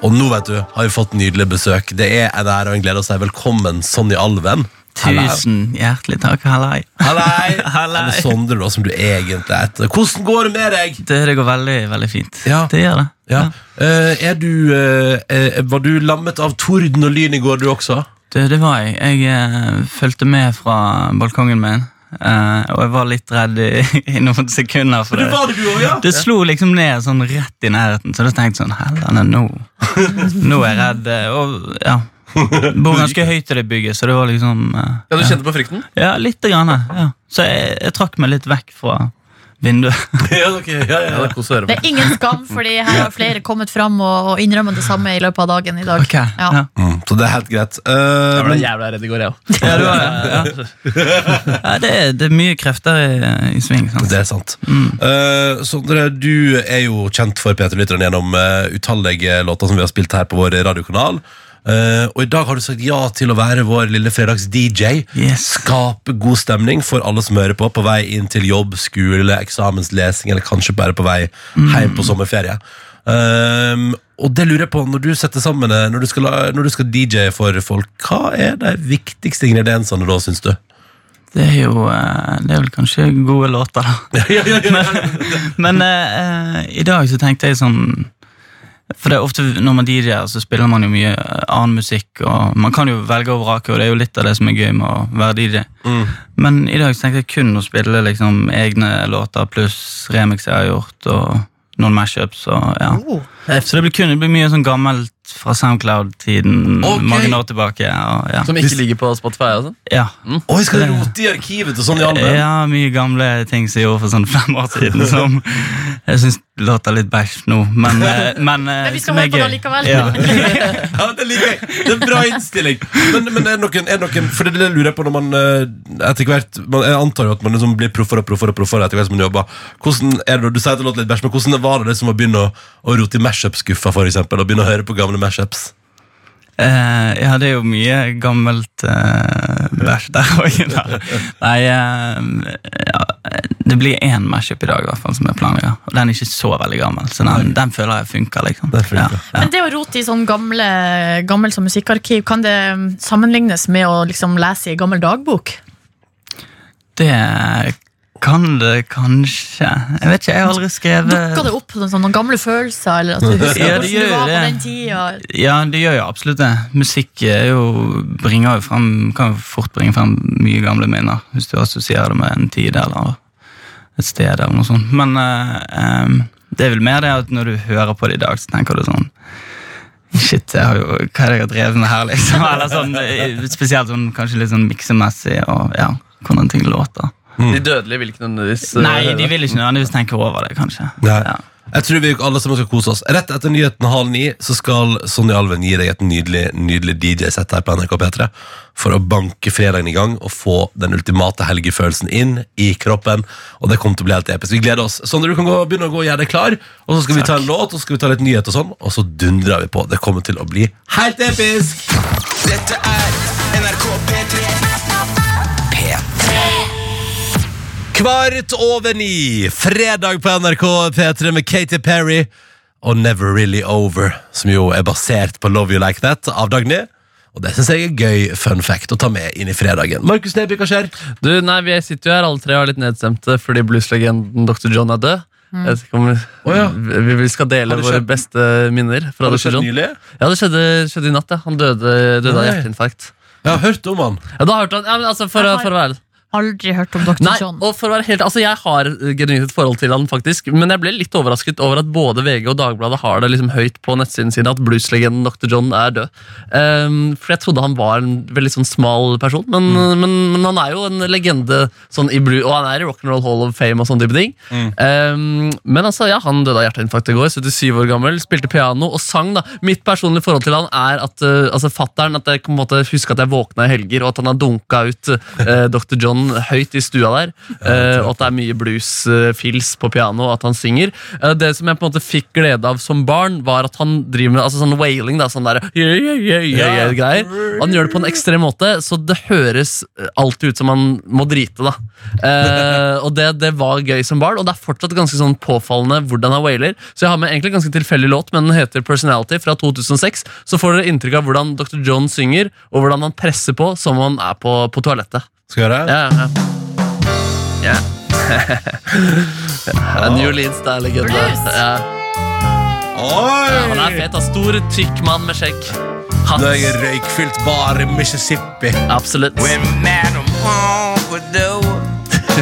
Og nå vet du, har vi fått nydelig besøk. Det er en ære og en glede å si velkommen, Sonny Alven.
Tusen hjertelig takk. Hallei.
Hallei! Eller Sondre, da, som du egentlig heter. Hvordan går det med deg?
Det, det går veldig, veldig fint.
Ja.
Det gjør det.
Ja. Eh, er du, eh, var du lammet av torden og lyn i går, du også?
Det, det var jeg. Jeg uh, fulgte med fra balkongen min, eh, og jeg var litt redd i, i noen sekunder. For det,
det, det, du ja?
det slo liksom ned sånn rett i nærheten, så da tenkte jeg sånn Hellene, nå Nå er jeg redd. eh, Og ja. Bor ganske høyt i det bygget, så det var liksom uh,
Ja, Du kjente på frykten?
Ja, lite grann. Ja. Så jeg, jeg trakk meg litt vekk fra vinduet.
ja, okay. ja, ja,
det er
Det er ingen skam, fordi her har flere kommet fram og, og innrømmet det samme i løpet av dagen i dag.
Okay.
Ja.
ja.
Mm, så det er helt greit. Uh,
Jeg ble jævla redd i går, jeg òg.
Ja, det det. Ja. Ja, det, er, det er mye krefter i, i sving. Sant?
det er sant. Eh, Sondre, du er jo kjent for P3-lytteren gjennom uh, utallige låter som vi har spilt her på vår radiokanal. Eh, og i dag har du sagt ja til å være vår lille fredags-DJ.
Yes.
Skape god stemning for alle som hører på, på vei inn til jobb, skole, eksamenslesing, eller kanskje bare på vei hjem på sommerferie. Um, og det lurer jeg på, når du setter sammen eh, Når du skal, når du skal DJ for folk, hva er de viktigste ingrediensene da, syns du?
Det er jo eh, Det er vel kanskje gode låter, da. Men men uh, i dag så tenkte jeg sånn For det er ofte når man DJ-er, så spiller man jo mye eh, annen musikk, og man kan jo velge og vrake, og det er jo litt av det som er gøy med å være DJ. Men i dag så tenkte jeg kun å spille liksom egne låter pluss remix jeg har gjort, og noen mashups og ja. Så det blir kun det blir mye sånn gammelt fra Soundcloud-tiden
okay.
mange år tilbake. Og, ja.
Som ikke ligger på Spotify sånn?
ja.
Oi, skal du rote i arkivet til i alle?
Ja, mye gamle ting som jeg gjorde for sånn fem år siden, som jeg syns låter litt bæsj nå, men, eh, men, eh,
Men vi skal
som
høre på det likevel.
Ja.
Ja, det liker jeg. Det er en bra innstilling. Men, men er det noen, er det noen For det lurer det jeg på når man eh, etter hvert man, Jeg antar jo at man liksom blir proffere og proffere og proffere etter hvert som man jobber. Hvordan er det, Du sier at det låter litt bæsj, men hvordan var det det som å begynne å, å rote i mashup-skuffa, eksempel, og begynne å høre på gamle mashups?
Eh, ja, det er jo mye gammelt uh, bæsj der òg. Nei, uh, ja, det blir én mashup i dag, i hvert fall, som er planlegger. Og den er ikke så veldig gammel, så den, den føler jeg funker. liksom.
Det funker.
Ja, ja.
Men det å rote i sånn gamle, gammelt som musikkarkiv, kan det mm, sammenlignes med å liksom lese i gammel dagbok?
Det kan det kanskje. Jeg vet ikke, jeg har aldri skrevet
Dukker det opp noen, sånne, gamle følelser? Eller at du husker
Ja, det
hvordan du var
det.
på den tida?
Ja, det gjør jo absolutt det. Musikk jo, bringer jo frem, kan jo fort bringe frem mye gamle minner, hvis du assosierer det med en tid eller et sted eller noe sånt. Men uh, um,
Det er vel mer det at når du hører på det i dag, så tenker du sånn Shit, jeg har jo, hva er det jeg har drevet med her, liksom? Eller sånn, eh, spesielt sånn, kanskje litt sånn miksemessig, og ja, hvordan ting låter.
De dødelige vil ikke nødvendigvis uh,
Nei, de vil ikke nødvendigvis tenke over det, kanskje. Ja.
Jeg tror vi alle sammen skal kose oss. Rett etter nyheten halv ni så skal Sonja Alven gi deg et nydelig, nydelig DJ-sett her på NRK P3 for å banke fredagen i gang og få den ultimate helgefølelsen inn i kroppen. Og det kommer til å bli helt episk. Vi gleder oss. Sondre, du kan gå, begynne å gå og gjøre deg klar. Og så skal vi ta en låt, og så skal vi ta litt nyhet og sånn, og så dundrer vi på. Det kommer til å bli helt episk!
Dette er NRK P3.
Kvart over ni, fredag på NRK P3 med Katy Perry og Never Really Over, som jo er basert på Love You Like That av Dagny. Og det syns jeg er gøy fun fact å ta med inn i fredagen. Markus Neby, hva skjer?
Du, nei, Vi sitter jo her alle tre og er litt nedstemte fordi blueslegenden Dr. John er død. Jeg vet ikke om vi,
oh, ja.
vi, vi skal dele våre beste minner fra
Har det skjedd nylig?
Ja, det skjedde, skjedde i natt. ja. Han døde, døde av hjerteinfarkt.
Jeg har hørt om han.
Ja, da har hørt han, ja, men altså, for, for å være
Aldri hørt om Dr.
Nei,
John.
og for å være helt, altså Jeg har genuint et forhold til han, faktisk men jeg ble litt overrasket over at både VG og Dagbladet har det liksom høyt på nettsiden sin at blueslegenden Dr. John er død. Um, for jeg trodde han var en veldig sånn smal person, men, men, men han er jo en legende sånn i blue, og han er i Rock'n'Roll Hall of Fame og sånne type ting. Ehm, men altså, ja, han døde av hjerteinfarkt i går, 77 år gammel, spilte piano og sang. da. Mitt personlige forhold til han er at uh, altså fattern, at jeg på en måte husker at jeg våkna i helger, og at han har dunka ut uh, Dr. John høyt i stua der, Uh, og at det er mye blues-fils på piano, og at han synger. Uh, det som jeg på en måte fikk glede av som barn, var at han driver med altså sånn wailing, da, sånn der yeah, yeah, yeah, greier. Og han gjør det på en ekstrem måte, så det høres eh, alltid ut som han må drite, da. uh, og det, det var gøy som barn, og det er fortsatt ganske sånn påfallende hvordan han wailer. Så jeg har med egentlig en ganske tilfeldig låt, men den heter Personality fra 2006. Så får dere inntrykk av hvordan Dr. John synger, og hvordan han presser på som om han er på, på toalettet.
Skal vi gjøre?
Ja, ja. ja. New Orleans, det er legende. Ja.
Oi!
Ja, han er fet. av Stor, tykk mann med skjegg. Hatt.
Det er røykfylt bar i Mississippi.
Absolutt.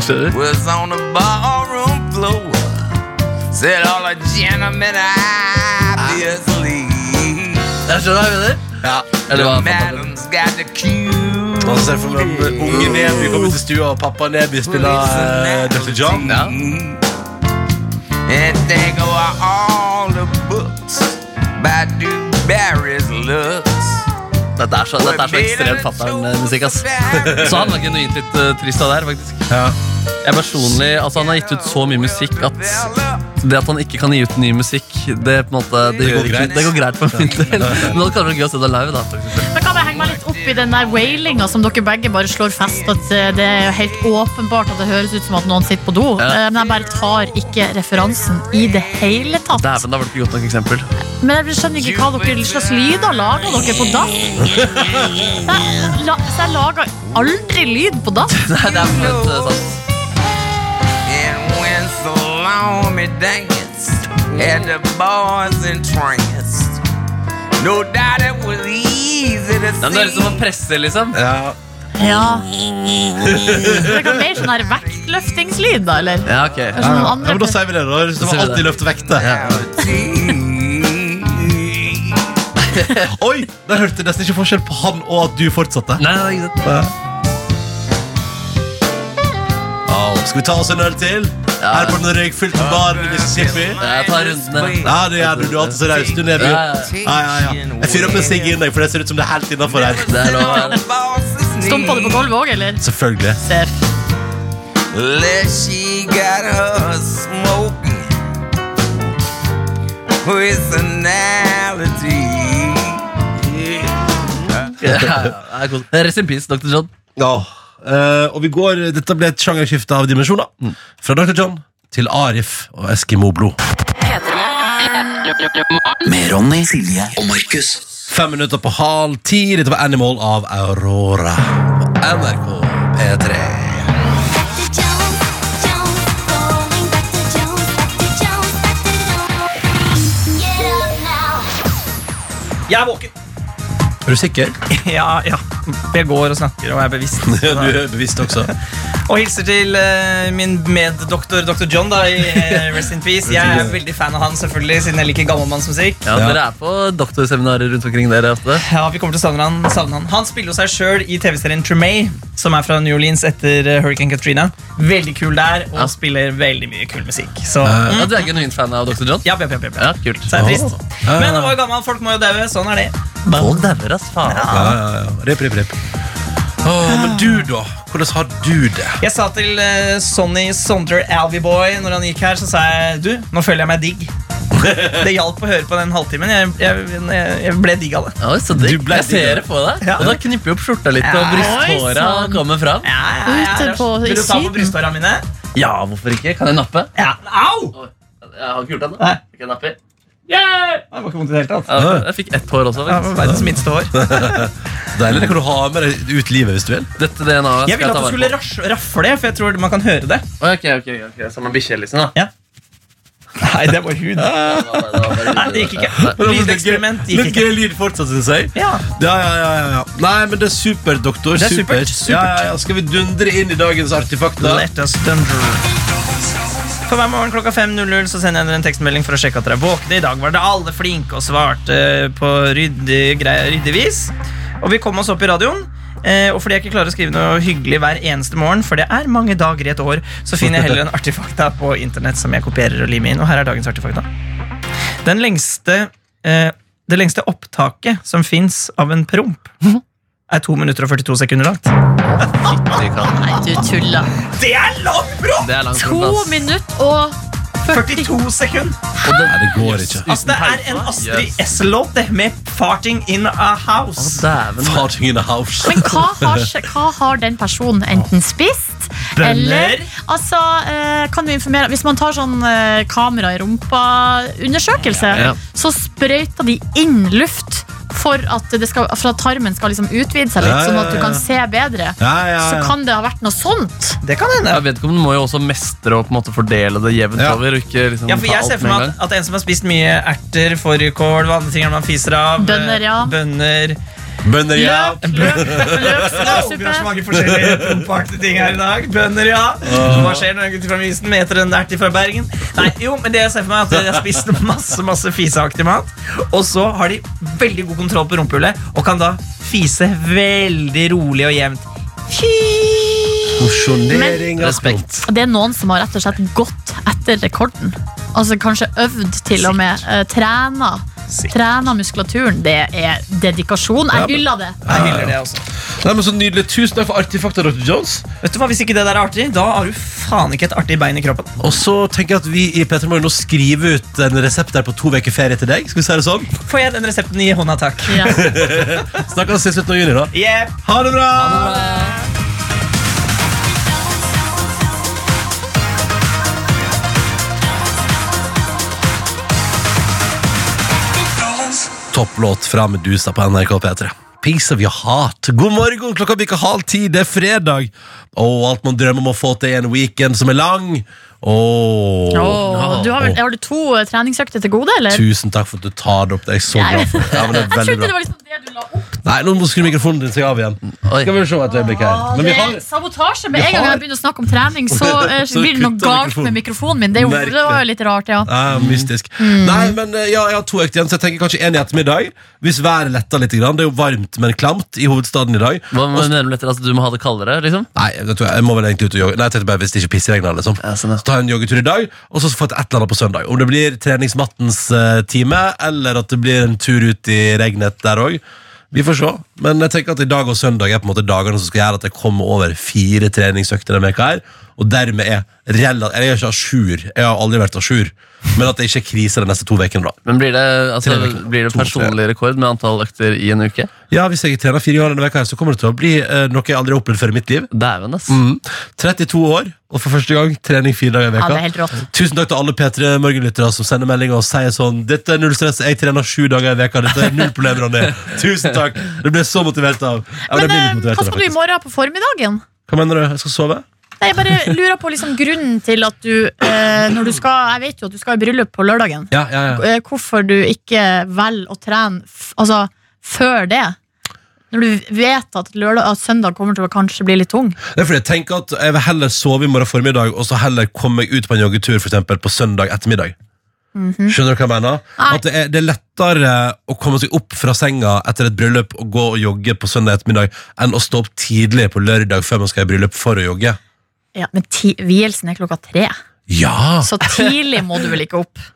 Skjønner du?
was on the ballroom floor, said all the gentlemen obviously.
Jeg skjønner hva jeg mener.
Ja.
Eller hva?
Så ser for meg unge Neby kommer til stua, og pappa Neby spiller eh, Dr. John.
Ja.
And think of all the books by Barry's looks.
Dette er så, dette er så ekstremt fatter'n-musikk. ass. Så han var genuint litt uh, trist av det her, faktisk.
Ja.
Jeg personlig, altså Han har gitt ut så mye musikk at det at han ikke kan gi ut ny musikk, det på en måte Det,
går greit.
det går greit for min del. Men det hadde kanskje vært gøy å se det live. da.
Men kan jeg henge meg i den der wailinga som dere begge bare slår fast at eh, det er helt åpenbart at det høres ut som at noen sitter på do.
Ja.
Eh, Men jeg bare tar ikke referansen i det hele tatt.
Dæven, da var det ikke godt nok eksempel.
Men jeg skjønner ikke hva dere slags lyder lager dere på dass. Så jeg, la, jeg lager aldri lyd på dass.
Nei, det er er sant.
And had the boys entranced. No doubt it was easy to
Ja, det er som å presse, liksom.
Ja.
Ja. Det kan mer sånn her vektløftingslyd, da, eller?
Ja, ok
Ja, ja, men Da sier vi det. da Du
må
alltid løfte vekter.
see.
Oi! Der hørte jeg nesten ikke forskjell på han og at du fortsatte.
Nei, nei, ikke sant.
oh, skal vi ta oss en øl til? Her på den røykfylte baren i Mississippi.
Jeg tar rundene.
Ja, det gjør du. Du er alltid så raus. Du, Neby.
Ja,
Ja,
ja.
ja, ja. Jeg fyrer opp en sigg inn deg, for det ser ut som det er helt innafor her.
Det er lov. her.
Stumpa du på gulvet òg, eller?
Selvfølgelig.
Ser.
She got her smoking personality.
Yeah. det er. Rest in peace, Dr. John.
Ja. Eh, og vi går, Dette ble et sjangerskifte av dimensjoner. Fra Dr. John til Arif og Eskimo Blod.
Med Ronny, Silje og Markus.
Fem minutter på halv ti. Dette var Animal av Aurora. NRK P3.
Jeg er våken.
Er du sikker?
Ja, ja. Jeg går og snakker og er bevisst.
Ja, du er bevisst også.
Og hilser til uh, min meddoktor Dr. John. da i eh, Rest in Peace Jeg er veldig fan av han, selvfølgelig siden jeg liker gammelmannsmusikk.
Ja, Dere er på doktorseminarer rundt omkring dere ofte.
Ja, vi kommer til å savne han, savne han. Han spiller jo seg sjøl i TV-serien Tremay, som er fra New Orleans etter eh, Hurricane Katrina. Veldig kul der, og
Ja.
spiller veldig mye kul musikk. Så
Ja, Du er genuint fan av Dr. John?
ja, ja, ja, ja,
Ja,
ja.
kult.
Så er det trist. Men han var jo gammel, folk må jo daue. Sånn er det.
Folk dauer, ass. Faen.
Ja, ja, ja. Rip, rip, rip. Åh, men du, da? Hvordan har du det?
Jeg sa til eh, Sonny Sonder Alvyboy når han gikk her, så sa jeg du, nå føler jeg meg digg. Det hjalp å høre på den halvtimen. Jeg, jeg, jeg, jeg ble digg av det.
Oi, så digg.
Du ble
Jeg ser det på deg.
Ja.
Og da knipper jo opp skjorta litt, og
Ja.
brysthåra
Oi, sann.
kommer fram.
Ja, ja, ja,
Ute
ja.
på- i
Vil du ta på
Syden.
brysthåra mine?
Ja, hvorfor ikke? Kan jeg nappe?
Ja. Au!
Jeg har ikke gjort det ennå.
Nei.
Ikke jeg napper.
Det var ikke vondt i det hele tatt.
Ja, jeg fikk ett hår også.
Ja, verdens minste hår.
Deilig. Det kan du ha med deg ut livet hvis du vil.
Dette DNA-et
Jeg ville at du skulle rafle, for jeg tror man kan høre det.
Ok, ok, ok, Som en bikkje, liksom? da
Nei, det var hud. Nei, det gikk ikke. Lydeksperiment gikk
Litt
ikke.
gøy lyd fortsatt, syns jeg.
Ja.
Ja, ja, ja, ja, ja. Nei, men det er supert, doktor.
Det er supert, supert.
Ja, ja, ja. Skal vi dundre inn i dagens artefakter?
Let us thunder. For hver morgen klokka 5.00 så sender jeg dere en tekstmelding for å sjekke at dere er våkne. I dag var det alle flinke og svarte på ryddig, ryddig vis. Og vi kom oss opp i radioen. Eh, og fordi jeg ikke klarer å skrive noe hyggelig hver eneste morgen, for det er mange dager i et år, så finner jeg heller en artifakta på internett som jeg kopierer og limer inn. Og her er dagens artifakta. Den lengste, eh, det lengste opptaket som fins av en promp, er 2 minutter og 42 sekunder langt.
Nei, du tuller.
Det er langt, bro!
Det er langt
To
ass.
minutter og
42 sekunder!
Nei, det går ikke.
Altså, det er en Astrid S-låt det, med 'Farting in a House'.
Dæven.
Farting in the house.
Men hva har, hva har den personen enten spist?
Bønner.
Eller altså, eh, kan du informere Hvis man tar sånn eh, kamera i rumpa-undersøkelse,
Ja.
så sprøyter de inn luft for at, det skal, for at tarmen skal liksom utvide seg litt,
Ja, ja,
sånn at du kan se bedre.
Ja, ja,
Så kan det ha vært noe sånt.
Det kan hende.
Ja, Vedkommende må jo også mestre og på en måte fordele det jevnt
Ja.
over. Og ikke liksom
Ja, for
ta
jeg ser for meg at, at en som har spist mye erter, fårikål, hva andre ting man fiser av
Bønner, ja.
Bønner
Bønner, ja.
Løk, løk,
vi har så mange forskjellige prompaktige ting her i dag. Bønner, ja. Hva skjer når en gutt fra Mysen meter en ert fra Bergen? Nei, jo, men det jeg ser for meg er at Jeg har spist masse masse fiseaktig mat, og så har de veldig god kontroll på rumpehullet og kan da fise veldig rolig og jevnt.
Mosjonering av
Respekt.
Det er noen som har rett og slett gått etter rekorden. Altså Kanskje øvd til og med. Uh, trena. Trena muskulaturen. Det er dedikasjon. Jeg hyller det.
Jeg hyller det også.
Nei, men Så nydelig. Tusen takk for artifakta, Dr. Jones.
Vet du hva, Hvis ikke det der er artig, da har du faen ikke et artig bein i kroppen.
Og så tenker jeg at vi i Petra Morgen nå skriver ut en resept der på to uker ferie til deg. Skal vi se det sånn?
Får jeg den resepten i hånda, takk?
Ja.
Snakkes i slutten av juni, da.
Yep.
Ha det bra! Topplåt fra Medusa på NRK P3. Piece of your heart. God morgen, klokka bikker halv ti. Det er fredag. Og alt man drømmer om å få til en weekend som er lang. Åh.
Åh, du har, vel, har du to eh, treningsøkter til gode, eller?
Tusen takk for at du tar det opp. Det er jeg så glad for. Ja,
Jeg trodde
bra.
det var liksom det du la opp
Nei, nå må skru mikrofonen din seg av igjen.
Oi.
Skal vi se et øyeblikk her. Men vi
Det
har
er sabotasje. Med en gang
har-
jeg begynner å snakke om trening, så, eh,
Så
blir det noe
kutter
galt
mikrofonen.
med mikrofonen min. Det, er jo, det var jo litt rart, ja.
Ja, mystisk. Nei, men eh, ja, jeg har to økter igjen, så jeg tenker kanskje en i ettermiddag. Hvis været letter litt. Grann. Det er jo varmt, men klamt i hovedstaden i dag.
Hva mener du med dette? Altså, du må ha det kaldere? liksom?
Nei, jeg, tror jeg, jeg må vel egentlig ut og jogge. Nei, jeg tenkte bare hvis det ikke pissregner. Liksom.
Ja, sånn, ja.
Så tar jeg en joggetur i dag, og så får jeg et eller annet på søndag. Om det blir treningsmattens eh, time, eller at det blir en tur ut i regnet der òg. Vi får se. Men jeg tenker at i dag og søndag er på en måte dagene som skal gjøre at jeg kommer over fire treningsøkter denne veka her. Og dermed er relativt Jeg er ikke à jour. Jeg har aldri vært à jour. Men at det ikke er krise de neste to ukene. da.
Men Blir det, altså,
Tre
blir det
To,
personlig rekord med antall økter i en uke?
Ja, Hvis jeg trener fire ganger denne veka her, så kommer det til å bli eh, noe jeg aldri har opplevd før i mitt liv.
Dæven, ass.
Mm. 32 år, og for første gang trening fire dager i
Ja, det er helt rått.
Tusen takk til alle P3 Morgenlyttere som sender meldinger og sier sånn Dette er null stress, jeg trener sju dager i veka Dette er null problem, Ronny. Tusen takk. Det ble jeg så motivert av. Ja, det
Men
blir
eh,
motivert
hva
av
skal du i
faktisk.
morgen på formiddagen?
Hva mener du? Jeg skal sove?
Nei, Jeg bare lurer på liksom grunnen til at du eh, Når du skal Jeg vet jo at du skal i bryllup på lørdagen.
Ja, ja, ja.
Eh, Hvorfor du ikke velger å trene f altså, før det? Når du vet at, lørdag, at søndag kommer til å kanskje bli litt tung.
Det er fordi jeg tenker at jeg vil heller sove i morgen formiddag, og så heller komme meg ut på en joggetur for eksempel, på søndag ettermiddag. Skjønner du hva jeg mener?
Nei.
At det er, det er lettere å komme seg opp fra senga etter et bryllup og gå og jogge på søndag ettermiddag enn å stå opp tidlig på lørdag før man skal i bryllup for å jogge.
Ja, Men ti, vielsen er klokka tre,
Ja!
så tidlig må du vel ikke opp.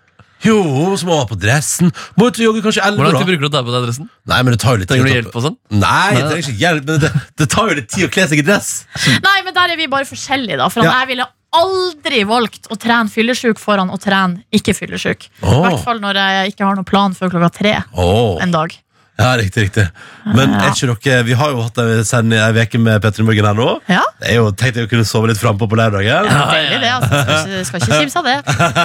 Jo, så må man ha på dressen. Må ut og jogge kanskje
Hvor
11
lang tid bruker du å ta på deg dressen?
Nei, men det tar jo litt
Trenger du
tid å-
hjelp og sånn?
Nei, jeg trenger ikke hjelp, men det, det tar jo litt tid å kle seg i dress.
Nei, men der er vi bare forskjellige, da. For
Ja.
jeg ville aldri valgt å trene fyllesyk foran å trene ikke fyllesyk. I
Åh.
hvert fall når jeg ikke har noen plan før klokka tre
Åh.
en dag.
Ja, riktig, riktig. Men er ikke dere Vi har jo hatt en sending ei uke med Petter i Morgen her nå.
Ja,
Det er jo Tenk deg å kunne sove litt frampå på lørdagen.
deilig det. altså Skal ikke, skal ikke kimse av det.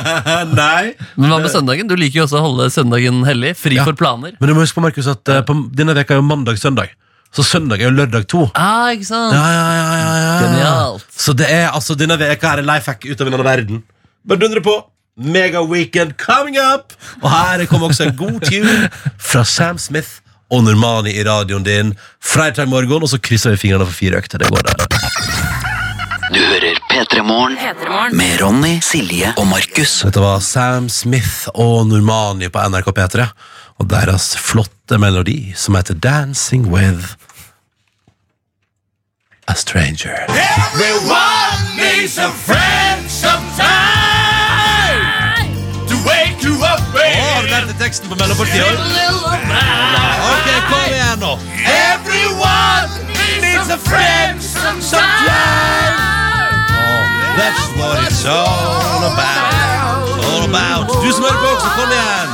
Nei.
Men hva med søndagen? Du liker jo også å holde søndagen hellig. Fri
Ja.
for planer.
Men du må huske på, Markus, at uh, på, denne veka er jo mandag-søndag. Så søndag er jo lørdag to.
Ah, ikke sant?
Ja, ja, ja, ja, ja.
Genialt.
Så det er altså denne veka er er life hack ut av en annen verden. Bare dundre på. Mega weekend coming up! Og her kommer også en god tune fra Sam Smith og Normani i radioen din. Fredag morgen, og så krysser vi fingrene for fire økter. Det går der.
Du hører P3 Morgen med Ronny, Silje og Markus.
Dette var Sam Smith og Normani på NRK P3 og deres flotte melodi som heter Dancing With A Stranger.
Everyone needs a friend sometime
teksten på mellompartiet? Ok, kom igjen nå.
Everyone needs a friend sometime.
That's what it's all about. All about. Du som hører på også, kom igjen.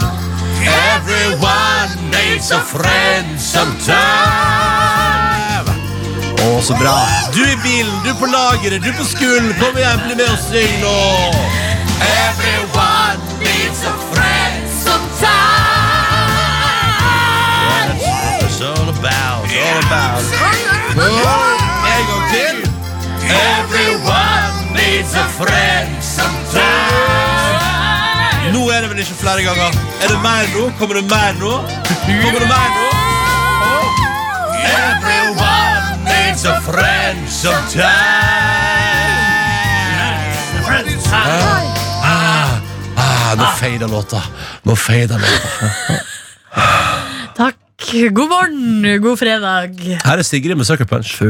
Everyone needs a friend sometime.
Å, så bra. Du i bilen, du på lageret, du på skolen. Kom igjen, bli med og syng nå.
Everyone needs a friend
All about, all about. En gang til.
Everyone needs a friend sometimes.
Nå er det vel ikke flere ganger. Er det mer nå? Kommer det mer nå? Kommer det mer nå?
Everyone needs a friend sometimes.
Ah, ah, nå fader låta. Nå fader låta.
Takk. God morgen, god fredag.
Her er Sigrid med Sucker Punch.